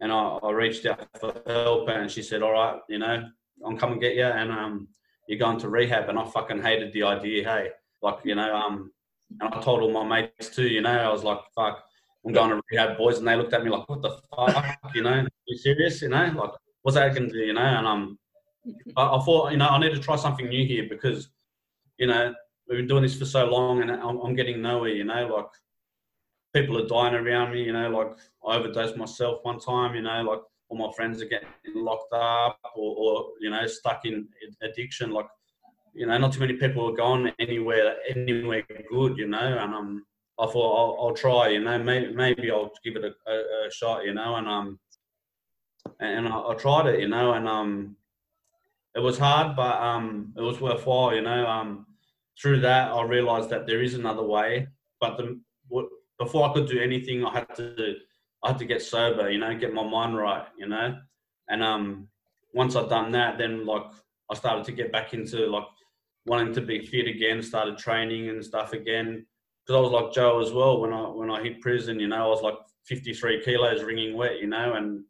and I, I reached out for help, and she said, "All right, you know, I'm coming get you, and um, you're going to rehab." And I fucking hated the idea. Hey, like you know, um, and I told all my mates too. You know, I was like, "Fuck, I'm going to rehab, boys," and they looked at me like, "What the fuck?" You know, Are you serious? You know, like, what's that going to do? You know, and um, I, I thought, you know, I need to try something new here because, you know, we've been doing this for so long and I'm, I'm getting nowhere, you know, like people are dying around me, you know, like I overdosed myself one time, you know, like all my friends are getting locked up or, or you know, stuck in addiction. Like, you know, not too many people are going anywhere, anywhere good, you know, and um, I thought I'll, I'll try, you know, maybe, maybe I'll give it a, a, a shot, you know, and um, and I, I, tried it, you know, and um, it was hard, but um, it was worthwhile, you know. Um, through that, I realised that there is another way. But the, before I could do anything, I had to I had to get sober, you know, get my mind right, you know. And um, once I'd done that, then like I started to get back into like wanting to be fit again, started training and stuff again. Because I was like Joe as well when I when I hit prison, you know, I was like 53 kilos, ringing wet, you know, and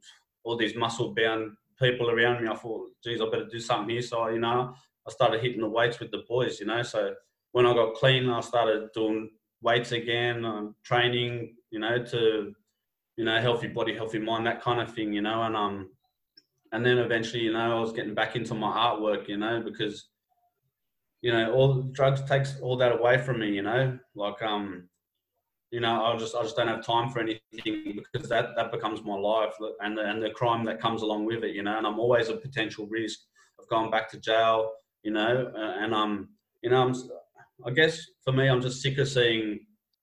all these muscle bound people around me. I thought, geez, I better do something here. So you know, I started hitting the weights with the boys, you know. So when I got clean, I started doing weights again, um, training, you know, to you know, healthy body, healthy mind, that kind of thing, you know. And um, and then eventually, you know, I was getting back into my artwork, you know, because you know, all drugs takes all that away from me, you know. Like um, you know, I just I just don't have time for anything because that that becomes my life and the, and the crime that comes along with it, you know. And I'm always a potential risk of going back to jail, you know, and um, you know, I'm, I guess for me, I'm just sick of seeing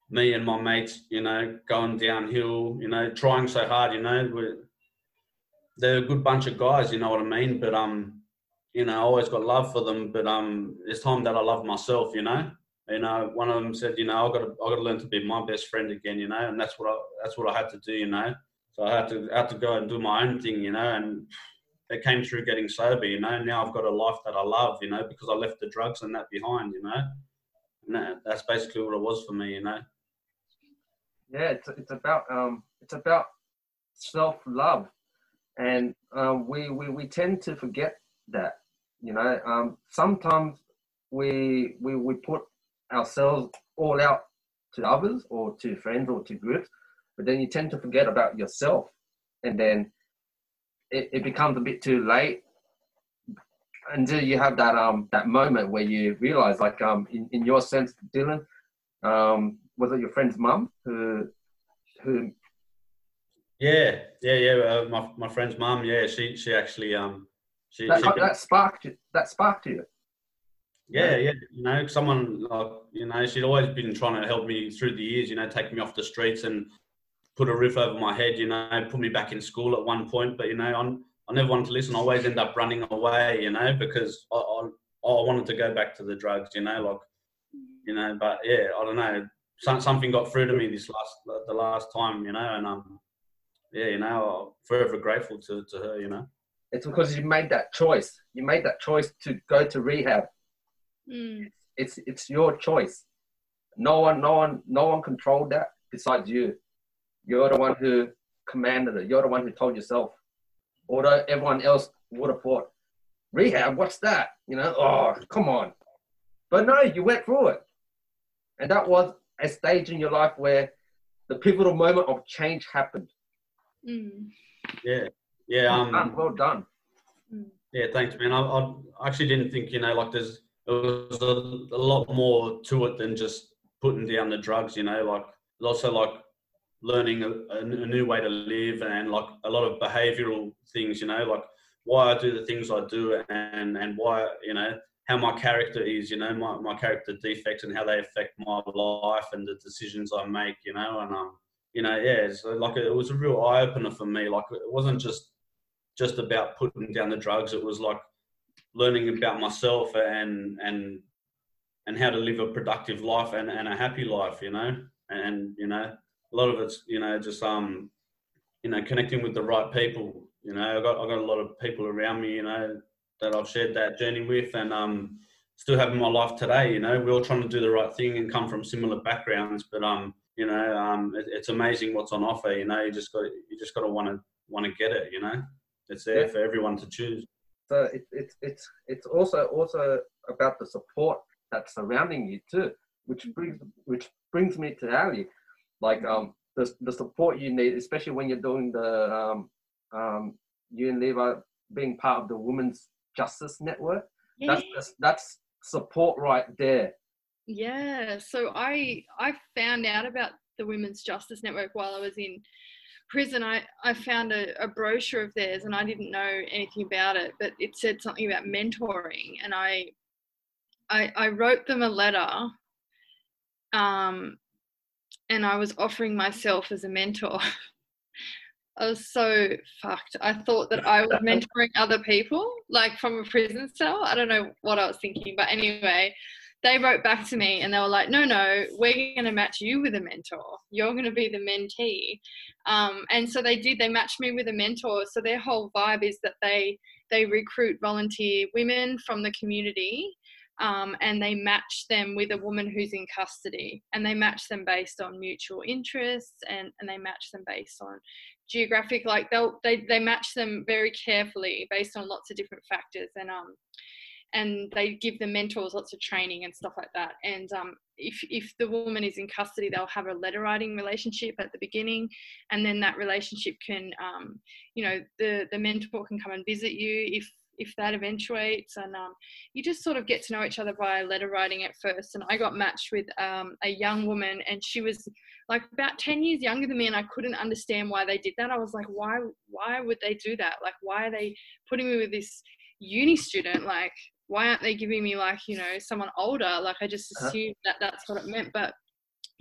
me and my mates, you know, going downhill, you know, trying so hard, you know, we're, they're a good bunch of guys, you know what I mean? But um, you know, I always got love for them, but um, it's time that I love myself, you know. You know, one of them said, you know, I got to, I got to learn to be my best friend again, you know, and that's what I, that's what I had to do, you know. So I had to, I had to go and do my own thing, you know, and it came through getting sober, you know. Now I've got a life that I love, you know, because I left the drugs and that behind, you know. And that, that's basically what it was for me, you know. Yeah, it's it's about um it's about self love, and um, we, we we tend to forget that, you know. Um, sometimes we we we put ourselves all out to others or to friends or to groups, but then you tend to forget about yourself, and then it, it becomes a bit too late until you have that um that moment where you realize like um in, in your sense dylan um was it your friend's mum who who yeah yeah yeah uh, my, my friend's mum yeah she she actually um she that, she, that sparked you that sparked you? Yeah yeah you know someone like you know she'd always been trying to help me through the years you know take me off the streets and put a roof over my head, you know, put me back in school at one point. But, you know, I'm, I never wanted to listen. I always end up running away, you know, because I, I, I wanted to go back to the drugs, you know, like, you know, but yeah, I don't know. something got through to me this last, the last time, you know, and um, yeah, you know, I'm forever grateful to, to her, you know. It's because you made that choice. You made that choice to go to rehab. Mm. It's it's your choice. No one, no one, no one controlled that besides you. You're the one who commanded it. You're the one who told yourself. Although everyone else would have thought, rehab, what's that? You know, oh, come on. But no, you went through it. And that was a stage in your life where the pivotal moment of change happened. Mm. Yeah. Yeah. Well um, done. Well done. Mm. Yeah, thanks, man. I, I actually didn't think, you know, like there's there was a, a lot more to it than just putting down the drugs, you know, like also like learning a, a, new way to live and like a lot of behavioral things, you know, like why I do the things I do and, and why, you know, how my character is, you know, my, my character defects and how they affect my life and the decisions I make, you know, and, um, you know, yeah, so like it was a real eye opener for me. Like it wasn't just, just about putting down the drugs. It was like learning about myself and, and, and how to live a productive life and, and a happy life, you know, and, you know, a lot of it's you know just um you know connecting with the right people. You know, I got I got a lot of people around me. You know that I've shared that journey with, and um still having my life today. You know, we're all trying to do the right thing and come from similar backgrounds, but um you know um it, it's amazing what's on offer. You know, you just got you just got to want to want to get it. You know, it's there Yeah. for everyone to choose. So it, it's it's it's also also about the support that's surrounding you too, which brings which brings me to Ally, like um the the support you need, especially when you're doing the um um being part of the Women's Justice Network. That's that's, that's support right there. Yeah, so I I found out about the Women's Justice Network while I was in prison. I, I found a, a brochure of theirs and I didn't know anything about it, but it said something about mentoring and I I, I wrote them a letter um, and I was offering myself as a mentor. [LAUGHS] I was so fucked. I thought that I was [LAUGHS] mentoring other people, like from a prison cell. I don't know what I was thinking, but anyway, they wrote back to me and they were like, no, no, we're going to match you with a mentor. You're going to be the mentee. Um, and so they did. They matched me with a mentor. So their whole vibe is that they they recruit volunteer women from the community um, and they match them with a woman who's in custody. And they match them based on mutual interests and, and they match them based on geographic like they'll they, they match them very carefully based on lots of different factors. And um and they give the mentors lots of training and stuff like that. And um if if the woman is in custody they'll have a letter writing relationship at the beginning. And then that relationship can um you know the the mentor can come and visit you if if that eventuates and um, you just sort of get to know each other via letter writing at first and i got matched with um, a young woman and she was like about 10 years younger than me and i couldn't understand why they did that. I was like why why would they do that? Like why are they putting me with this uni student? Like why aren't they giving me like you know someone older? Like i just Uh-huh. assumed that that's what it meant but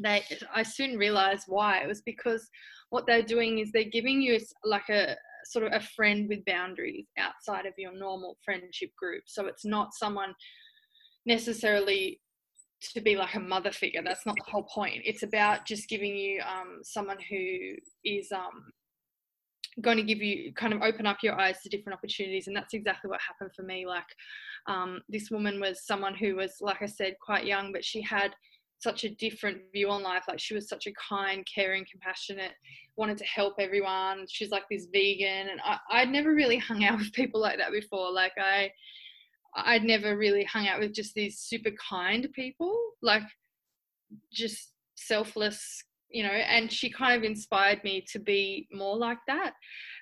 they i soon realized why. It was because what they're doing is they're giving you like a sort of a friend with boundaries outside of your normal friendship group. So it's not someone necessarily to be like a mother figure. That's not the whole point. It's about just giving you um, someone who is um, going to give you kind of open up your eyes to different opportunities. And that's exactly what happened for me. Like um, this woman was someone who was like i said quite young but she had such a different view on life like she was such a kind caring compassionate wanted to help everyone. She's like this vegan and I, i'd never really hung out with people like that before. Like i i'd never really hung out with just these super kind people like just selfless you know and she kind of inspired me to be more like that.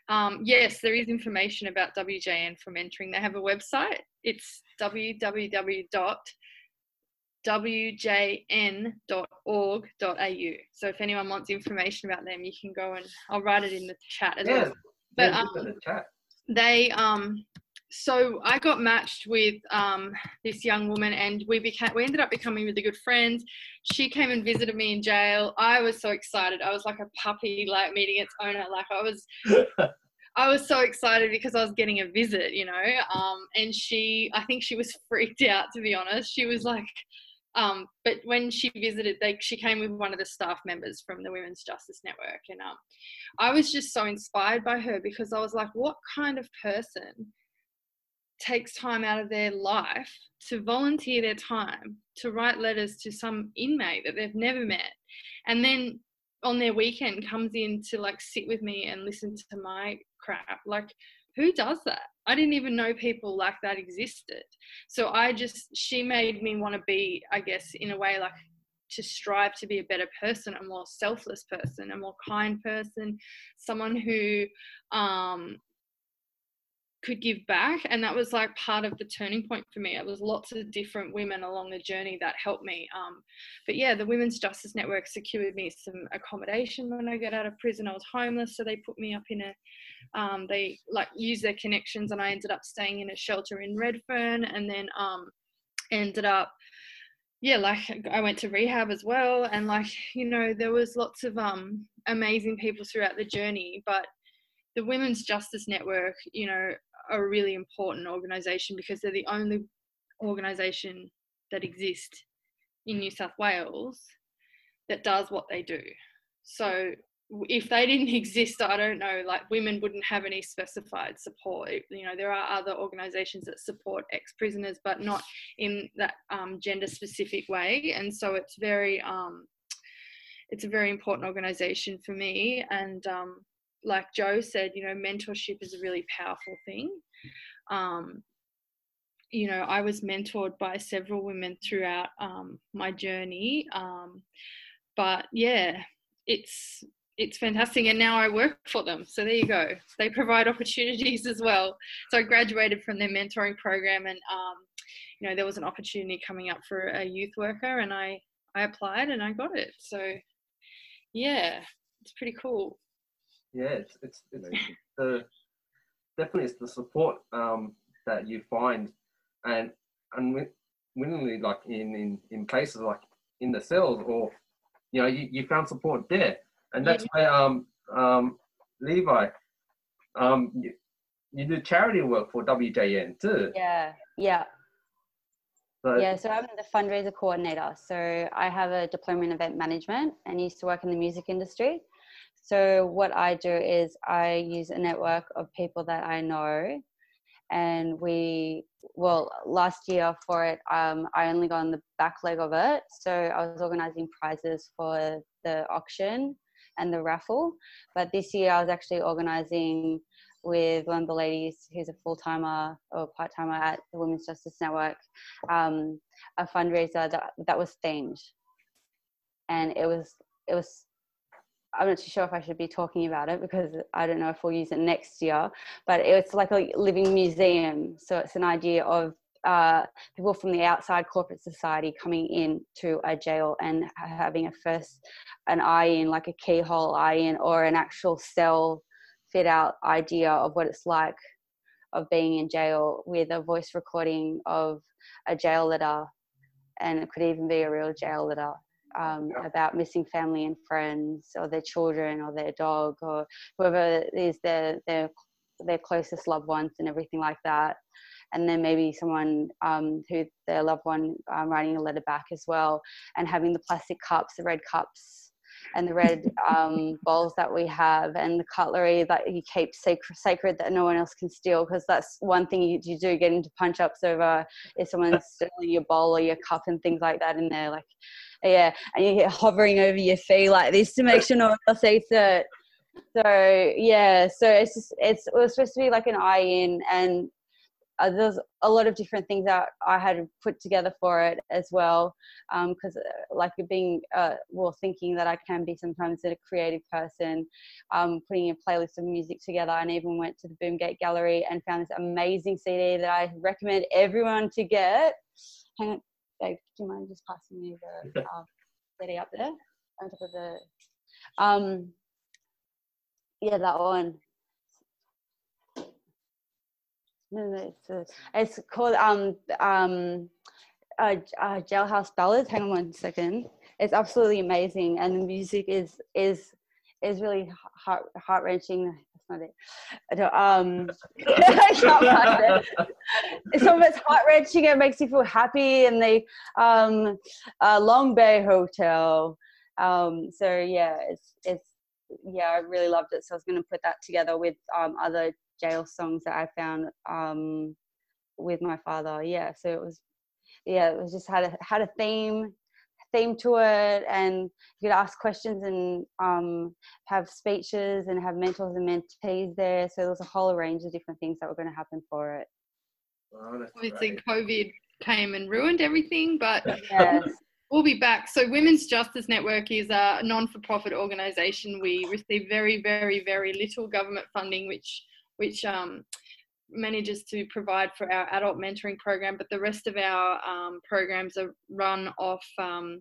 Um, yes there is information about wjn for mentoring. They have a website. It's www.wjn.org.au so if anyone wants information about them you can go and i'll write it in the chat as Yeah, well but um, the chat. they um so I got matched with um this young woman and we became we ended up becoming really good friends. She came and visited me in jail. I was so excited. I was like a puppy like meeting its owner. Like I was [LAUGHS] I was so excited because I was getting a visit, you know. Um and she I think she was [LAUGHS] freaked out to be honest. She was like um but when she visited they she came with one of the staff members from the Women's Justice Network and um I was just so inspired by her because I was like, what kind of person takes time out of their life to volunteer their time to write letters to some inmate that they've never met? And then on their weekend comes in to like sit with me and listen to my crap. Like who does that i didn't even know people like that existed. So i just she made me want to be i guess in a way like to strive to be a better person a more selfless person a more kind person someone who um could give back. And that was like part of the turning point for me. It was lots of different women along the journey that helped me um, but yeah the women's justice network secured me some accommodation when i got out of prison. I was homeless so they put me up in a um, they like used their connections and i ended up staying in a shelter in redfern and then um, ended up yeah like i went to rehab as well. And like you know there was lots of um amazing people throughout the journey but the women's justice network you know are a really important organization because they're the only organization that exists in new south wales that does what they do. So if they didn't [LAUGHS] exist, I don't know, like women wouldn't have any specified support. You know, there are other organizations that support ex prisoners, but not in that um, gender specific way. And so it's very, um, it's a very important organization for me. And um, like Joe said, you know, mentorship is a really powerful thing. Um, you know, I was mentored by several women throughout um, my journey. Um, but yeah, it's it's fantastic. And now i work for them. So there you go. They provide opportunities as well. So i graduated from their mentoring program and um, you know there was an opportunity coming up for a youth worker and i i applied and i got it. So yeah it's pretty cool. Yeah it's it's, it's the definitely it's the support um, that you find and unwillingly like in, in in places like in the cells or you know you, you found support there and that's why um um Levi, um you, you do charity work for WJN too. Yeah, yeah. So, yeah, so I'm the fundraiser coordinator. So I have a diploma in event management and used to work in the music industry. So what I do is I use a network of people that I know and we well last year for it um, i only got on the back leg of it so i was organizing prizes for the auction and the raffle. But this year I was actually organizing with one of the ladies who's a full timer or part timer at the Women's Justice Network, um, a fundraiser that, that was themed. And it was, it was, I'm not too sure if I should be talking about it because I don't know if we'll use it next year, but it's like a living museum. So it's an idea of uh, people from the outside corporate society coming in to a jail and having a first an eye in like a keyhole eye in or an actual cell fit out idea of what it's like of being in jail with a voice recording of a jail letter. And it could even be a real jail letter um, about missing family and friends or their children or their dog or whoever is their their their closest loved ones and everything like that. And then maybe someone um, who their loved one um, writing a letter back as well, and having the plastic cups, the red cups, and the red [LAUGHS] um, bowls that we have, and the cutlery that you keep sacred, sacred that no one else can steal, because that's one thing you, you do get into punch ups over if someone's [LAUGHS] stealing your bowl or your cup and things like that in there, like yeah, and you get hovering over your feet like this to make sure no one else eats it so yeah so it's just it's it was supposed to be like an eye in and uh, there's a lot of different things that I had put together for it as well. Because, um, uh, like, being, uh, well, thinking that I can be sometimes a creative person, um, putting a playlist of music together, and even went to the Boomgate Gallery and found this amazing CD that I recommend everyone to get. Hang on, Dave, do you mind just passing me the [LAUGHS] uh, CD up there on top of the. Um, yeah, that one no, no, it's, uh, it's called um um uh, uh, Jailhouse Ballads. Hang on one second. It's absolutely amazing, and the music is is is really heart heart wrenching. That's not it. I don't, um, I it. Some of it's heart wrenching. It makes you feel happy, and the um, uh, Long Bay Hotel. Um, so yeah, it's it's yeah, I really loved it. So I was going to put that together with um, other jail songs that I found um, with my father. Yeah, so it was, yeah, it was just had a had a theme theme to it, and you could ask questions and um, have speeches and have mentors and mentees there. So there was a whole range of different things that were going to happen for it. Oh, Obviously, COVID came and ruined everything, but yes. We'll be back. So, Women's Justice Network is a non for profit organisation. We receive very, very, very little government funding, which which um, manages to provide for our adult mentoring program, but the rest of our um, programs are run off um,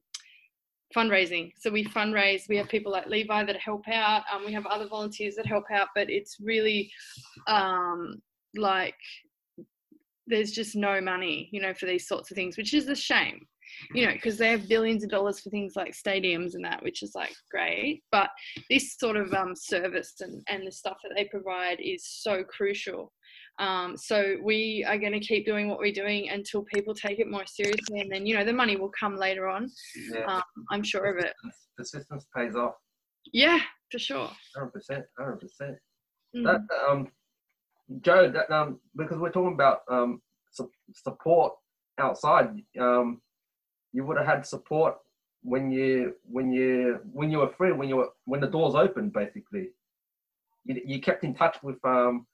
fundraising. So we fundraise, we have people like Levi that help out, um, we have other volunteers that help out, but it's really um, like there's just no money, you know, for these sorts of things, which is a shame you know, because they have billions of dollars for things like stadiums and that, which is like great. But this sort of um, service and, and the stuff that they provide is so crucial. Um, so we are going to keep doing what we're doing until people take it more seriously, and then you know the money will come later on. Yeah. Um, I'm sure of it. Persistence pays off. Yeah, for sure. Hundred percent, hundred percent. Mm. That um, Joe, that um, because we're talking about um su- support outside. Um, you would have had support when you when you when you were free, when you were when the doors opened, basically. You, you kept in touch with um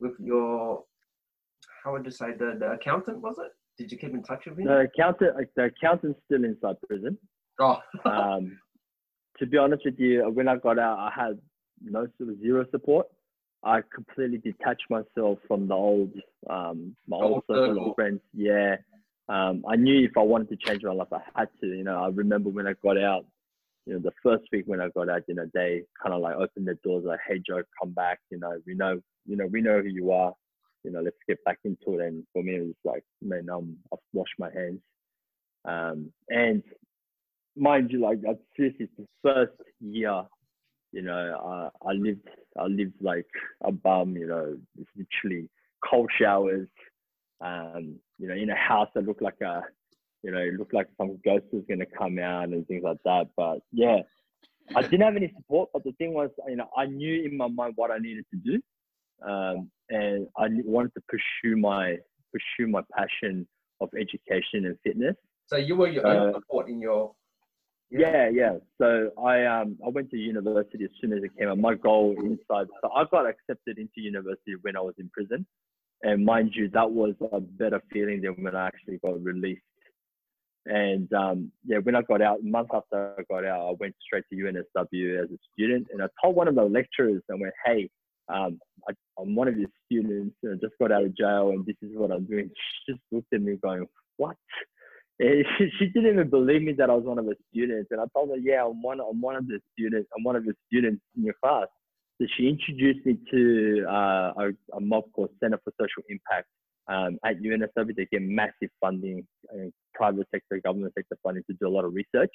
with your how would you say the, the accountant was it? Did you keep in touch with him? The accountant, the accountant's still inside prison. Oh, Um, to be honest with you, when I got out, I had no sort of zero support. I completely detached myself from the old, um, my Old old circle. of friends. Yeah. Um, I knew if I wanted to change my life, I had to. You know, I remember when I got out, you know, the first week when I got out, you know, they kind of like opened the doors like, "Hey, Joe, come back. You know, we know, you know, we know who you are. You know, let's get back into it." And for me, it was like, man, um, I've washed my hands. Um, and mind you, like uh, seriously, the first year, you know, I, I lived, I lived like a bum. You know, literally cold showers. Um, you know, in a house that looked like a, you know, it looked like some ghost was gonna come out and things like that. But yeah, I didn't have any support. But the thing was, you know, I knew in my mind what I needed to do, um, and I wanted to pursue my pursue my passion of education and fitness. so you were your own Uh, support in your Yeah, yeah. So I um I went to university as soon as it came out. My goal inside, so I got accepted into university when I was in prison, and mind you, that was a better feeling than when I actually got released. And um, yeah, when I got out, a month after I got out, I went straight to UNSW as a student, and I told one of the lecturers, I went, "Hey, um, I, I'm one of your students, and I just got out of jail, and this is what I'm doing." [LAUGHS] She just looked at me, going, "What?" And [LAUGHS] she, didn't even believe me that I was one of her students. And I told her, yeah, I'm one, I'm one of the students. I'm one of the students in your class. So she introduced me to uh, a, a mob called Center for Social Impact um, at UNSW. They get massive funding, uh, private sector, government sector funding to do a lot of research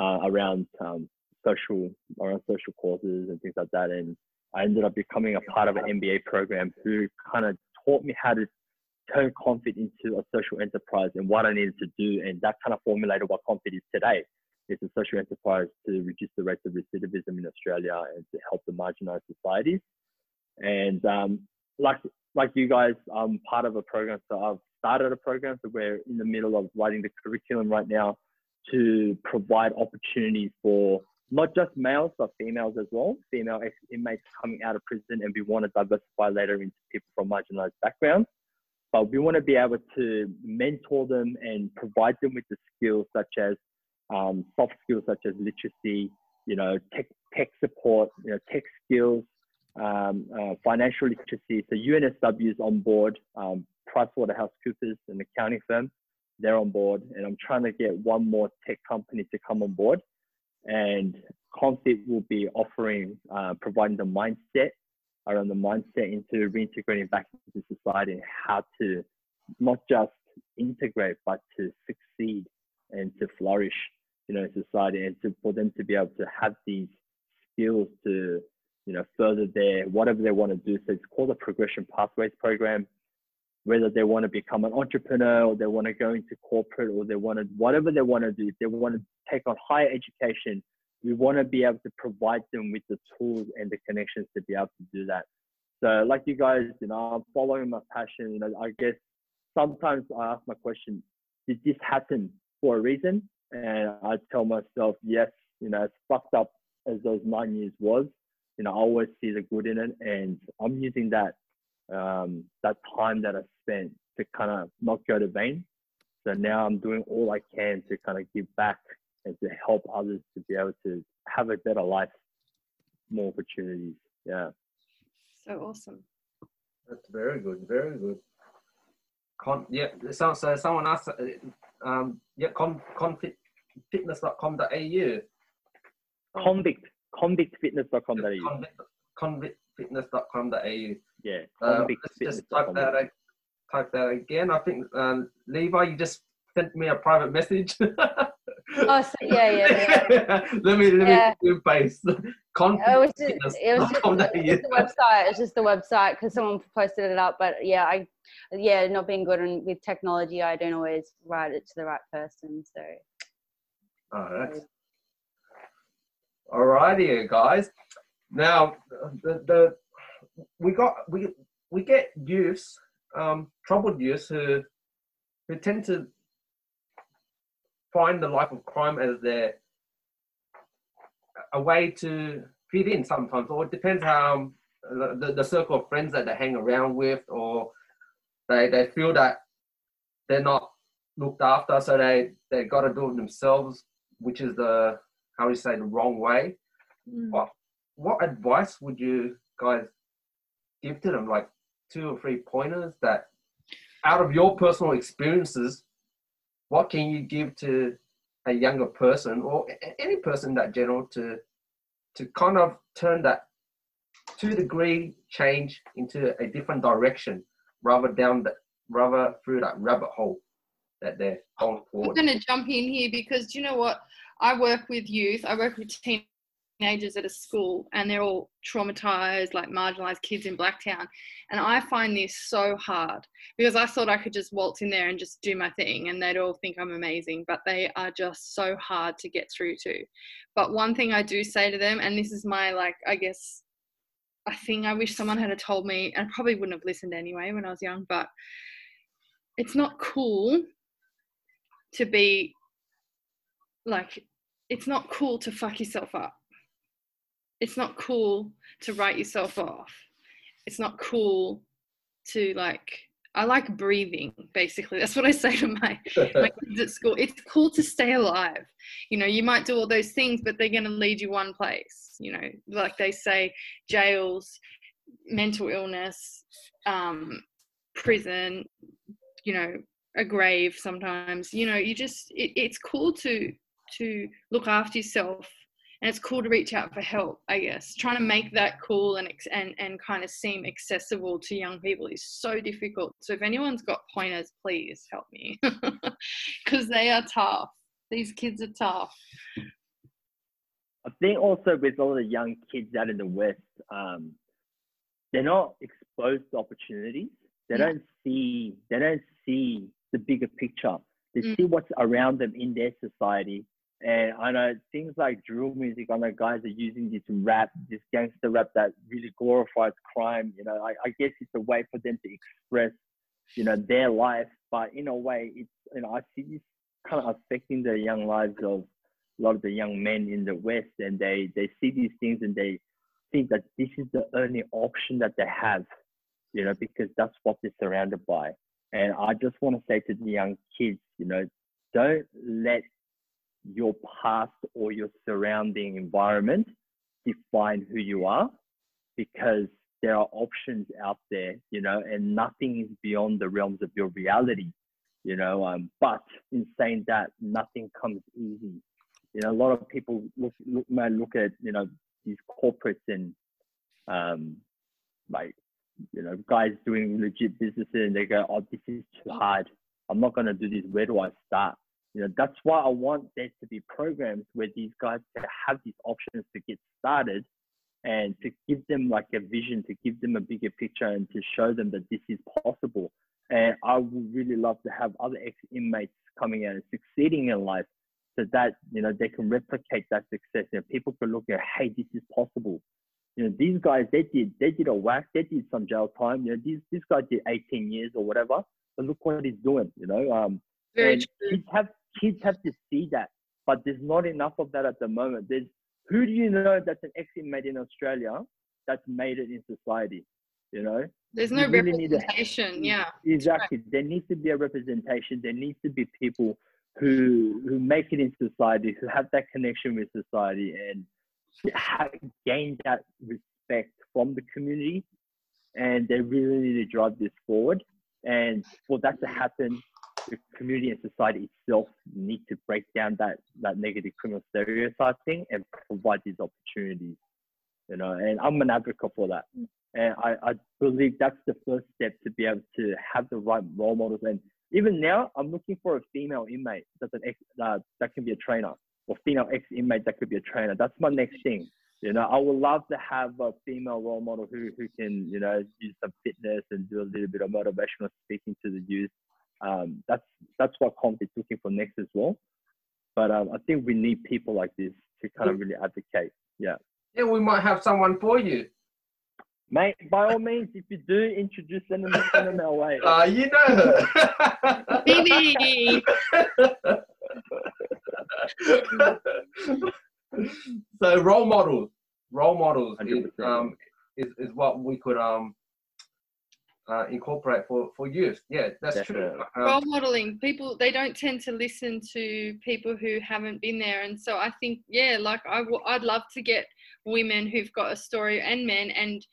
uh, around um, social, around social causes and things like that. And I ended up becoming a part of an MBA program who kind of taught me how to turn Confit into a social enterprise and what I needed to do. And that kind of formulated what Confit is today. It's a social enterprise to reduce the rates of recidivism in Australia and to help the marginalized societies. And um, like like you guys, I'm part of a program. So I've started a program. So we're in the middle of writing the curriculum right now to provide opportunities for not just males but females as well. Female inmates coming out of prison, and we want to diversify later into people from marginalized backgrounds but we want to be able to mentor them and provide them with the skills such as um, soft skills such as literacy, you know, tech, tech support, you know, tech skills, um, uh, financial literacy. So UNSW is on board, um, PricewaterhouseCoopers, an accounting firm, they're on board, and I'm trying to get one more tech company to come on board. And Confit will be offering, uh, providing the mindset around the mindset into reintegrating back into society and how to not just integrate but to succeed and to flourish you know society and to, for them to be able to have these skills to you know further their whatever they want to do so it's called a progression pathways program whether they want to become an entrepreneur or they want to go into corporate or they want to whatever they want to do if they want to take on higher education we want to be able to provide them with the tools and the connections to be able to do that. So, like you guys, you know, I'm following my passion. You know, I guess sometimes I ask my question, did this happen for a reason? And I tell myself, yes, you know, as fucked up as those nine years was, you know, I always see the good in it. And I'm using that, um, that time that I spent to kind of not go to vain. So now I'm doing all I can to kind of give back and to help others to be able to have a better life, more opportunities. Yeah. So awesome. That's very good, very good. Con, yeah, so, so someone asked, uh, um, yeah, con, confitfitness.com.au. Convict, convictfitness.com.au. Convict, convictfitness.com.au. Yeah. Uh, let's just type that, convictfitness.com.au. type that again. I think, um, Levi, you just sent me a private message. [LAUGHS] Oh, so, yeah, yeah, yeah. [LAUGHS] let me, let Yeah. me base. It was just, it was just, it was just the website. It's just the website because someone posted it up. But yeah, I, yeah, not being good and with technology, I don't always write it to the right person. So Oh, that's Alrighty, guys. Now, the, the we got we we get youths, um, troubled youths who who tend to find the life of crime as their a way to fit in sometimes, or it depends how the, the circle of friends that they hang around with, or they they feel that they're not looked after, so they they got to do it themselves, which is the how you say the wrong way. Mm. What what advice would you guys give to them? Like two or three pointers that, out of your personal experiences, what can you give to a younger person or any person that general to to kind of turn that two degree change into a different direction rather down the rather through that rabbit hole that they're going I'm going to jump in here because do you know what? I work with youth. I work with teenagers at a school, and they're all traumatized, like marginalized kids in Blacktown. And I find this so hard because I thought I could just waltz in there and just do my thing, and they'd all think I'm amazing. But they are just so hard to get through to. But one thing I do say to them, and this is my like, I guess, a thing I wish someone had told me, and I probably wouldn't have listened anyway when I was young, but it's not cool to be like it's not cool to fuck yourself up it's not cool to write yourself off. It's not cool to like i like breathing basically. That's what i say to my [LAUGHS] my kids at school. It's cool to stay alive. You know you might do all those things but they're going to lead you one place you know. Like they say jails mental illness um prison you know a grave sometimes. You know you just it, it's cool to to look after yourself and it's cool to reach out for help i guess trying to make that cool and and and kind of seem accessible to young people is so difficult so if anyone's got pointers please help me [LAUGHS] because they are tough these kids are tough I think also with all the young kids out in the West, um, they're not exposed to opportunities. They Yeah. don't see they don't see the bigger picture. They Mm. see what's around them in their society. And I know uh, things like drill music, I know guys are using this rap, this gangster rap that really glorifies crime. You know, I, I guess it's a way for them to express, you know, their life. But in a way, it's you know, I see this kind of affecting the young lives of a lot of the young men in the West, and they they see these things and they think that this is the only option that they have, you know, because that's what they're surrounded by. And I just want to say to the young kids, you know, don't let your past or your surrounding environment define who you are, because there are options out there, you know, and nothing is beyond the realms of your reality, you know. Um, but in saying that, nothing comes easy you know, a lot of people look, look look at you know these corporates and um, like you know guys doing legit businesses and they go, oh, this is too hard. I'm not gonna do this. Where do I start? You know, that's why I want there to be programs where these guys can have these options to get started and to give them like a vision, to give them a bigger picture and to show them that this is possible. And I would really love to have other ex-inmates coming out and succeeding in life so that you know they can replicate that success. And people can look at hey this is possible. You know these guys they did they did a whack. They did some jail time. You know these this guy did 18 years or whatever but look what he's doing you know um very true. have kids have to see that but there's not enough of that at the moment there's who do you know that's an ex-inmate in australia that's made it in society you know there's no really representation yeah Exactly. There needs to be a representation. There needs to be people who who make it in society, who have that connection with society, and ha- gain that respect from the community. And they really need to drive this forward. And for that to happen, the community and society itself need to break down that that negative criminal stereotype thing and provide these opportunities. You know, and I'm an advocate for that. And I, I believe that's the first step to be able to have the right role models. And even now, I'm looking for a female inmate that's an ex, uh, that can be a trainer, or female ex inmate that could be a trainer. That's my next thing. You know, I would love to have a female role model who, who can, you know, use some fitness and do a little bit of motivational speaking to the youth. Um, that's that's what Comp is looking for next as well. But um, I think we need people like this to kind of really advocate. Yeah. Yeah, we might have someone for you. Mate, by all means, if you do introduce them, send them our way. Uh, you know her. Phoebe. [LAUGHS] so role models, role models is, um, is, is what we could um uh, incorporate for for youth. Yeah, that's Definitely. true. Um, role modeling people they don't tend to listen to people who haven't been there and so i think yeah like I w- i'd love to get women who've got a story and men and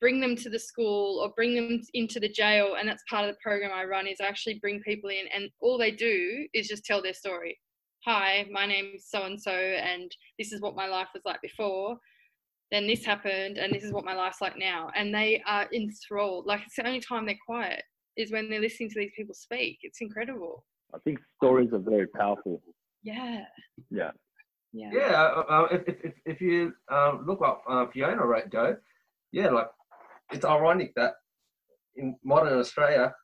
bring them to the school or bring them into the jail and that's part of the program i run is I actually bring people in and all they do is just tell their story hi my name's so and so and this is what my life was like before then this happened and this is what my life's like now and they are enthralled like it's the only time they're quiet is when they're listening to these people speak. It's incredible. I think stories are very powerful. Yeah. Yeah. Yeah. yeah, uh, uh, if, if, if, if you um, look up uh, Fiona right, Joe, yeah, like it's ironic that in modern Australia,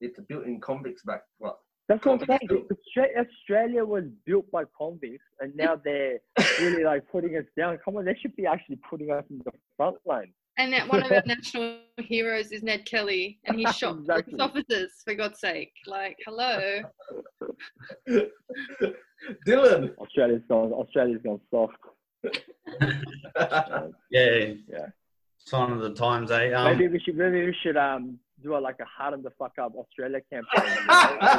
it's built in convicts back. What? That's what I'm saying. Australia was built by convicts, and now they're really like putting us down. Come on, they should be actually putting us in the front line. And that one of our national heroes is Ned Kelly, and he [LAUGHS] shot Exactly. police officers for God's sake. Like, hello. [LAUGHS] Dylan. Australia's gone. Australia's gone soft. [LAUGHS] Yeah, Yeah. sign of the times, eh? Um, maybe we should. Maybe we should um do a, like a harden the fuck up Australia campaign.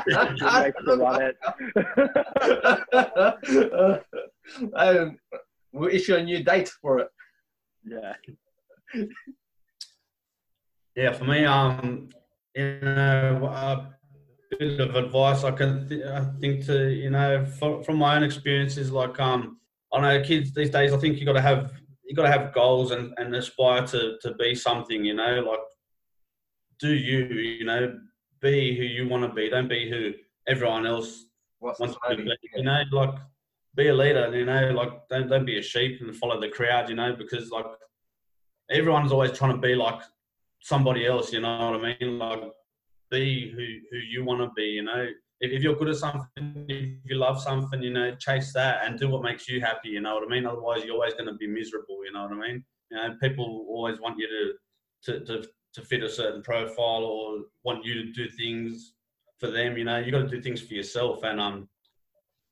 You know? [LAUGHS] We should make sure run it. [LAUGHS] um, we'll issue a new date for it. yeah. Yeah, for me, um, you know, a bit of advice I can th- I think to you know from, from my own experiences, like um, I know kids these days. I think you got to have you got to have goals and, and aspire to to be something. You know, like do you you know be who you want to be. Don't be who everyone else What's wants to be. You know, like be a leader. You know, like don't don't be a sheep and follow the crowd. You know, because like everyone's always trying to be like somebody else. You know what I mean? Like be who who you want to be. You know, if, if you're good at something, if you love something, you know, chase that and do what makes you happy. You know what I mean? Otherwise, you're always going to be miserable. You know what I mean? You know, people always want you to to to to fit a certain profile or want you to do things for them. You know, you got to do things for yourself. And um,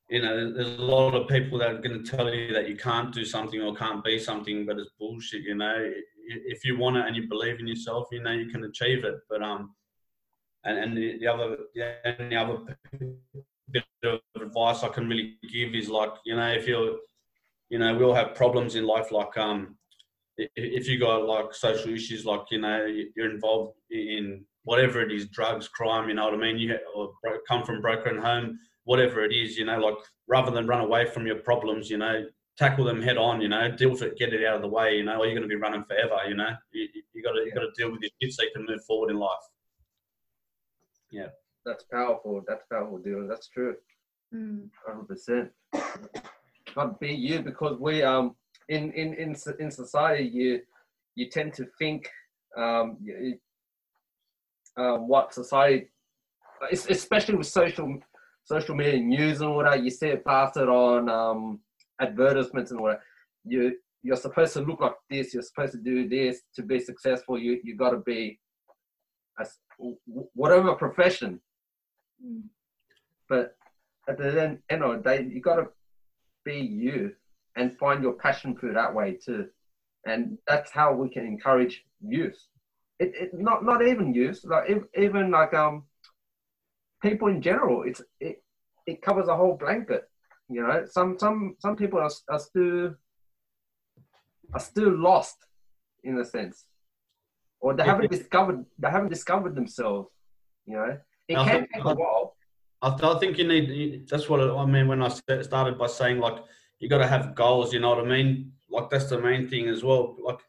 you know, there's a lot of people that are going to tell you that you can't do something or can't be something, but it's bullshit. You know, if you want it and you believe in yourself, you know you can achieve it. But um, and and the, the other the other bit of advice I can really give is like you know if you're you know we all have problems in life like um if you got like social issues like you know you're involved in whatever it is drugs crime you know what i mean you or come from broken home whatever it is you know like rather than run away from your problems you know tackle them head on you know deal with it get it out of the way you know or you're going to be running forever you know you, you got to you got to deal with your shit so you can move forward in life Yeah. That's powerful. That's powerful, Dylan. That's true. Mm. Hundred percent. Got to be you because we um in in in in society you you tend to think um you, uh, what society especially with social social media news and all that you see it plastered on um advertisements and all that. You you're supposed to look like this you're supposed to do this to be successful you you got to be a whatever profession. Mm. but at the end, end of the day, you got to be you and find your passion for that way too. And that's how we can encourage youth. It, it not not even youth, like ev- even like um people in general. It's it it covers a whole blanket. You know, some some some people are, are still are still lost in a sense, or they haven't discovered they haven't discovered themselves. You know, it I can think- take a while. I, I think you need. That's what I mean when I started by saying like you got to have goals. You know what I mean? Like that's the main thing as well. Like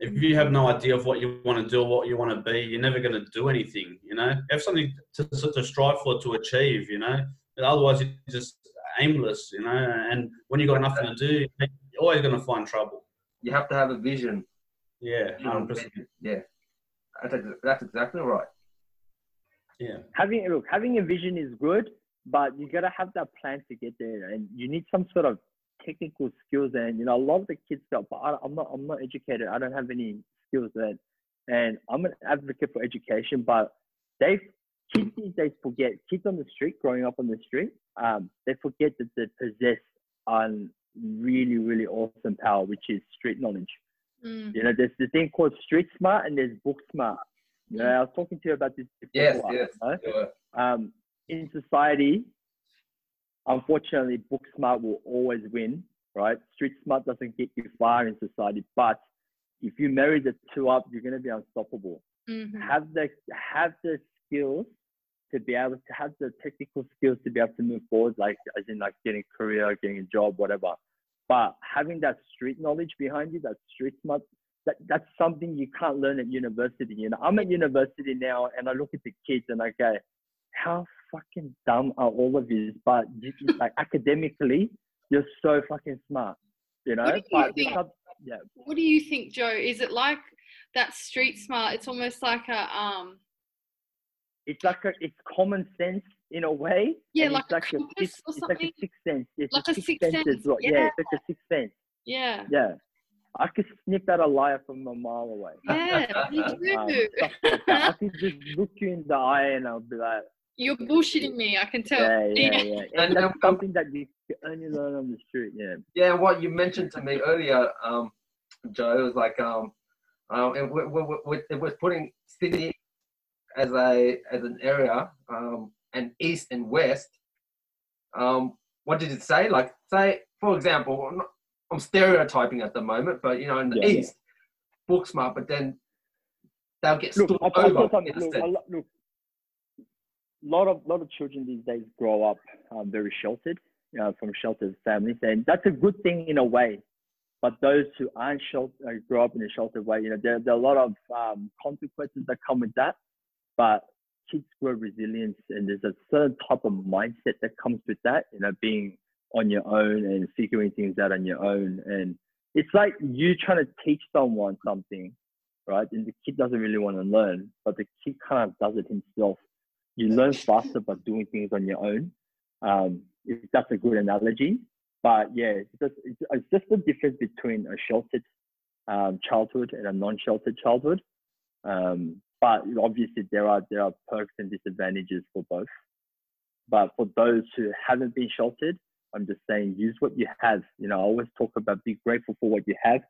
if you have no idea of what you want to do or what you want to be, you're never going to do anything. You know, have something to, to, to strive for to achieve. You know, otherwise you're just aimless. You know, and when you got nothing to do, you're always going to find trouble. You have to have a vision. Yeah, Um, hundred percent. Yeah, that's, that's exactly right. Yeah, Having look, having a vision is good, but you gotta have that plan to get there, and you need some sort of technical skills. And you know, a lot of the kids go, but I, I'm not, I'm not educated. I don't have any skills there, and I'm an advocate for education, but they kids these days forget kids on the street growing up on the street um, they forget that they possess on really really awesome power which is street knowledge Mm. you know there's the thing called street smart and there's book smart you know, i was talking to you about this before Yes, you yes. know? Sure. um, in society unfortunately book smart will always win right street smart doesn't get you far in society but if you marry the two up you're going to be unstoppable Mhm. have the have the skills to be able to have the technical skills to be able to move forward, like as in like getting a career, getting a job, whatever. But having that street knowledge behind you, that street smart, that, that's something you can't learn at university. You know, I'm at university now and I look at the kids and I go, how fucking dumb are all of you? But you, [LAUGHS] like academically, you're so fucking smart. You know, What do you think- yeah. What do you think, Joe? Is it like that street smart? It's almost like a um it's like a, it's common sense in a way. Yeah, like it's a like a compass sixth, or it's like a sixth sense. It's Like a a sixth sixth sense sense, well. Yeah. yeah. it's like a sixth sense. yeah. Yeah, I could sniff out a liar from a mile away. Yeah, me Um, [LAUGHS] too. stuff like. I could just look you in the eye and I'll be like, You're bullshitting me, I can tell. yeah, yeah, yeah. And And- that's something that you can only learn on the street. Yeah. Yeah, what you mentioned to me earlier, um, Joe, it was like um, um, it, we, we, we, it was putting Sydney as a as an area, um, and east and west. Um, what did it say? Like, say, for example, I'm, not, I'm stereotyping at the moment, but you know, in the Yeah, yeah. east, book smart, but then they'll get Look, stood I'll, I'll tell you over. Look, instead. look, lot of lot of children these days grow up um, very sheltered, you know, from sheltered families, and that's a good thing in a way. But those who aren't sheltered, uh, grow up in a sheltered way, you know, there, there are a lot of um, consequences that come with that. But kids grow resilience, and there's a certain type of mindset that comes with that. You know, being on your own and figuring things out on your own, and it's like you trying to teach someone something right? And the kid doesn't really want to learn, but the kid kind of does it himself. You learn faster by doing things on your own. Um, if that's a good analogy. But yeah, it's just, it's, just the difference between a sheltered um, childhood and a non-sheltered childhood. Um, but obviously there are there are perks and disadvantages for both. But for those who haven't been sheltered, I'm just saying use what you have. You know, I always talk about be grateful for what you have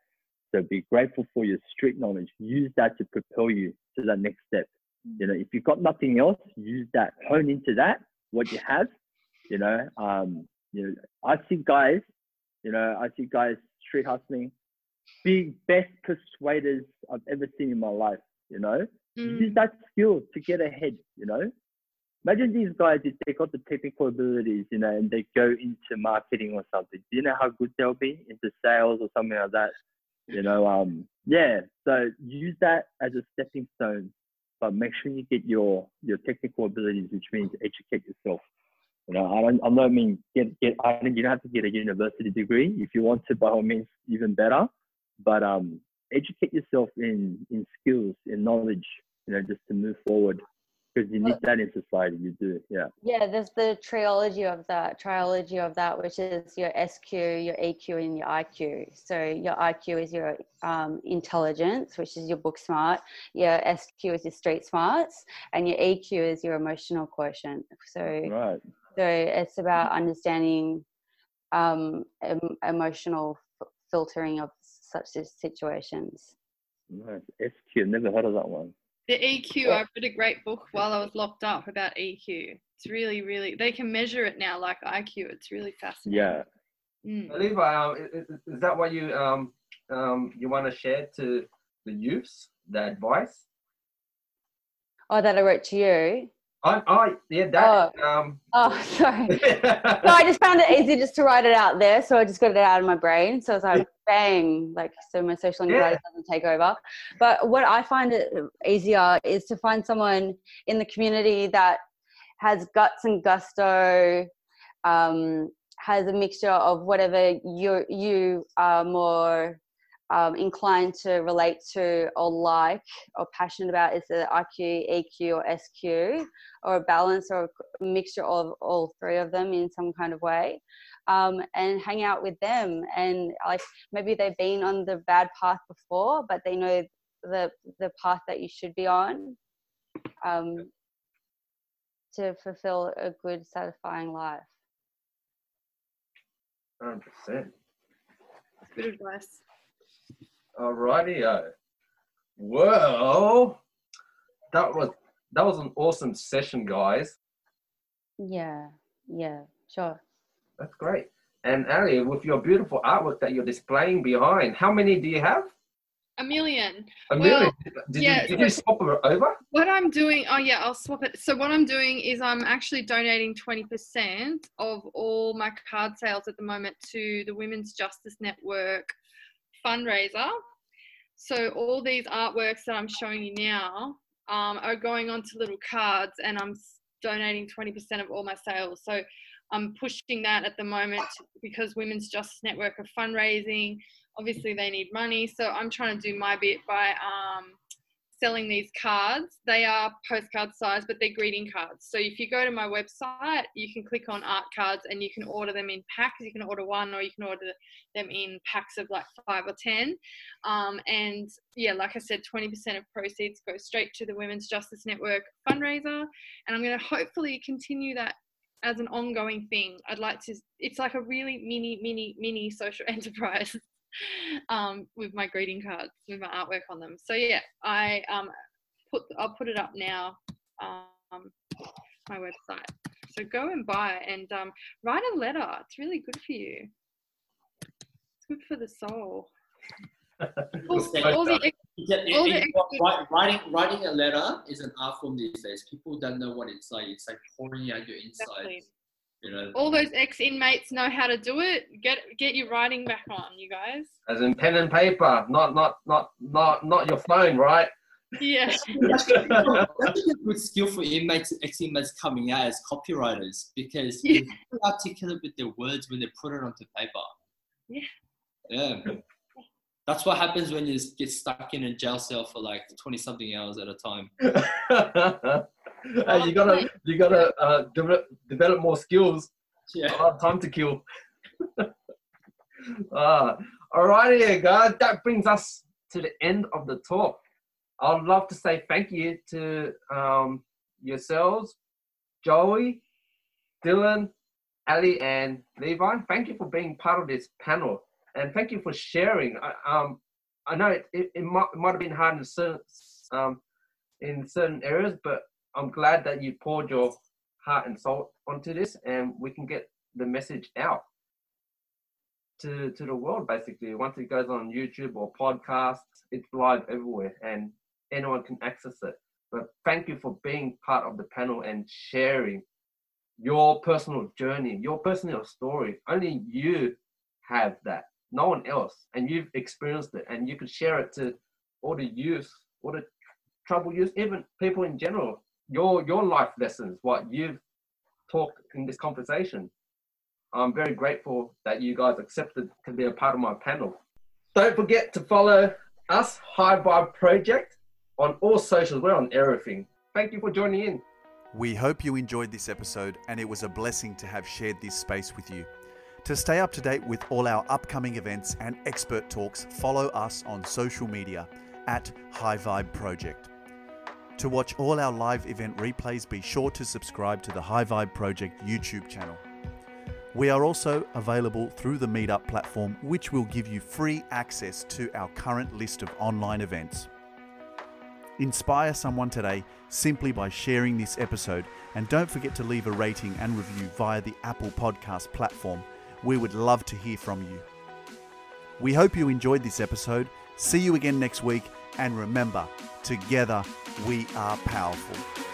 so be grateful for your street knowledge. Use that to propel you to that next step. You know, if you've got nothing else, use that. Hone into that, what you have. You know, um, you know, I see guys, you know, I see guys street hustling, be best persuaders I've ever seen in my life. You know, use Mm. that skill to get ahead. You know, imagine these guys if they got the technical abilities, you know, and they go into marketing or something. Do you know how good they'll be into sales or something like that? You know, um, yeah. So use that as a stepping stone, but make sure you get your your technical abilities, which means educate yourself. You know, I don't, I don't mean get get. I don't, you don't have to get a university degree if you want to. By all means, even better. But um, educate yourself in in skills, in knowledge. You know, just to move forward, because you need that in society. You do, yeah. Yeah, there's the trilogy of that, trilogy of that, which is your SQ, your EQ, and your IQ. So your IQ is your um, intelligence, which is your book smart. Your SQ is your street smarts, and your EQ is your emotional quotient. So, Right. so it's about understanding um, em- emotional f- filtering of such as situations. Nice. SQ. Never heard of that one. The EQ, I read a great book while I was locked up about EQ. It's really, really, they can measure it now like IQ. It's really fascinating. Yeah. Mm. Levi, um, i- i- is that what you um, um, you want to share to the youths? The advice? Oh, that I wrote to you. I, I yeah, that. Um, Oh, sorry. [LAUGHS] no, I just found it easy just to write it out there, so I just got it out of my brain. So it's like bang, like so my social anxiety doesn't take over. But what I find it easier is to find someone in the community that has guts and gusto, um, has a mixture of whatever you you are more um, inclined to relate to or like or passionate about is the IQ, EQ, or SQ, or a balance or a mixture of all three of them in some kind of way. Um, and hang out with them and like maybe they've been on the bad path before but they know the the path that you should be on um, to fulfill a good satisfying life 100%. Good advice. Alrighty. Well, that was that was an awesome session, guys. yeah yeah sure That's great. And Ally, with your beautiful artwork that you're displaying behind, how many do you have? A million. A Well, million. Did, yeah, you, did you swap it over? What I'm doing, oh yeah, I'll swap it. So what I'm doing is I'm actually donating 20% of all my card sales at the moment to the Women's Justice Network fundraiser. So all these artworks that I'm showing you now um, are going onto little cards, and I'm donating 20% of all my sales. So I'm pushing that at the moment because Women's Justice Network are fundraising. Obviously, they need money, so I'm trying to do my bit by um, selling these cards. They are postcard size, but they're greeting cards. So if you go to my website, you can click on art cards and you can order them in packs. You can order one or you can order them in packs of like five or 10. Um, and yeah, like I said, 20% of proceeds go straight to the Women's Justice Network fundraiser. And I'm going to hopefully continue that as an ongoing thing. I'd like to, it's like a really mini, mini, mini social [LAUGHS] enterprise um, with my greeting cards, with my artwork on them. So yeah, I um, put, I'll put it up now, um, my website. So go and buy and um, write a letter. It's really good for you. It's good for the soul. [LAUGHS] all, all the it- All it- writing writing a letter is an art form these days. People don't know what it's like. It's like pouring out your insides. Exactly. You know. all those ex inmates know how to do it. Get get your writing back on, you guys. As in pen and paper, not not not not not your phone, right? Yeah. [LAUGHS] That's a good skill for inmates, ex-inmates coming out as copywriters because Yeah. they're very articulate with their words when they put it onto paper. Yeah. Yeah. That's what happens when you get stuck in a jail cell for like 20 something hours at a time. [LAUGHS] hey, you gotta you gotta uh, develop develop more skills. Yeah. Oh, time to kill. uh, [LAUGHS] alrighty, guys. That brings us to the end of the talk. I'd love to say thank you to um, yourselves, Joey, Dylan, Ally, and Levi. Thank you for being part of this panel, and thank you for sharing. I, um, I know it, it, it, might, it might have been hard in certain um, in certain areas, but I'm glad that you poured your heart and soul onto this, and we can get the message out to to the world. Basically, once it goes on YouTube or podcasts, it's live everywhere, and anyone can access it. But thank you for being part of the panel and sharing your personal journey, your personal story. Only you have that, no one else, and you've experienced it, and you can share it to all the youth, all the troubled youth, even people in general. Your your life lessons, what you've talked in this conversation. I'm very grateful that you guys accepted to be a part of my panel. Don't forget to follow us, High Vibe Project, on all socials. We're on everything. Thank you for joining in. We hope you enjoyed this episode and it was a blessing to have shared this space with you. To stay up to date with all our upcoming events and expert talks, follow us on social media at High Vibe Project. To watch all our live event replays, be sure to subscribe to the High Vibe Project YouTube channel. We are also available through the Meetup platform, which will give you free access to our current list of online events. Inspire someone today simply by sharing this episode, and don't forget to leave a rating and review via the Apple Podcast platform. We would love to hear from you. We hope you enjoyed this episode. See you again next week, and remember, together we are powerful.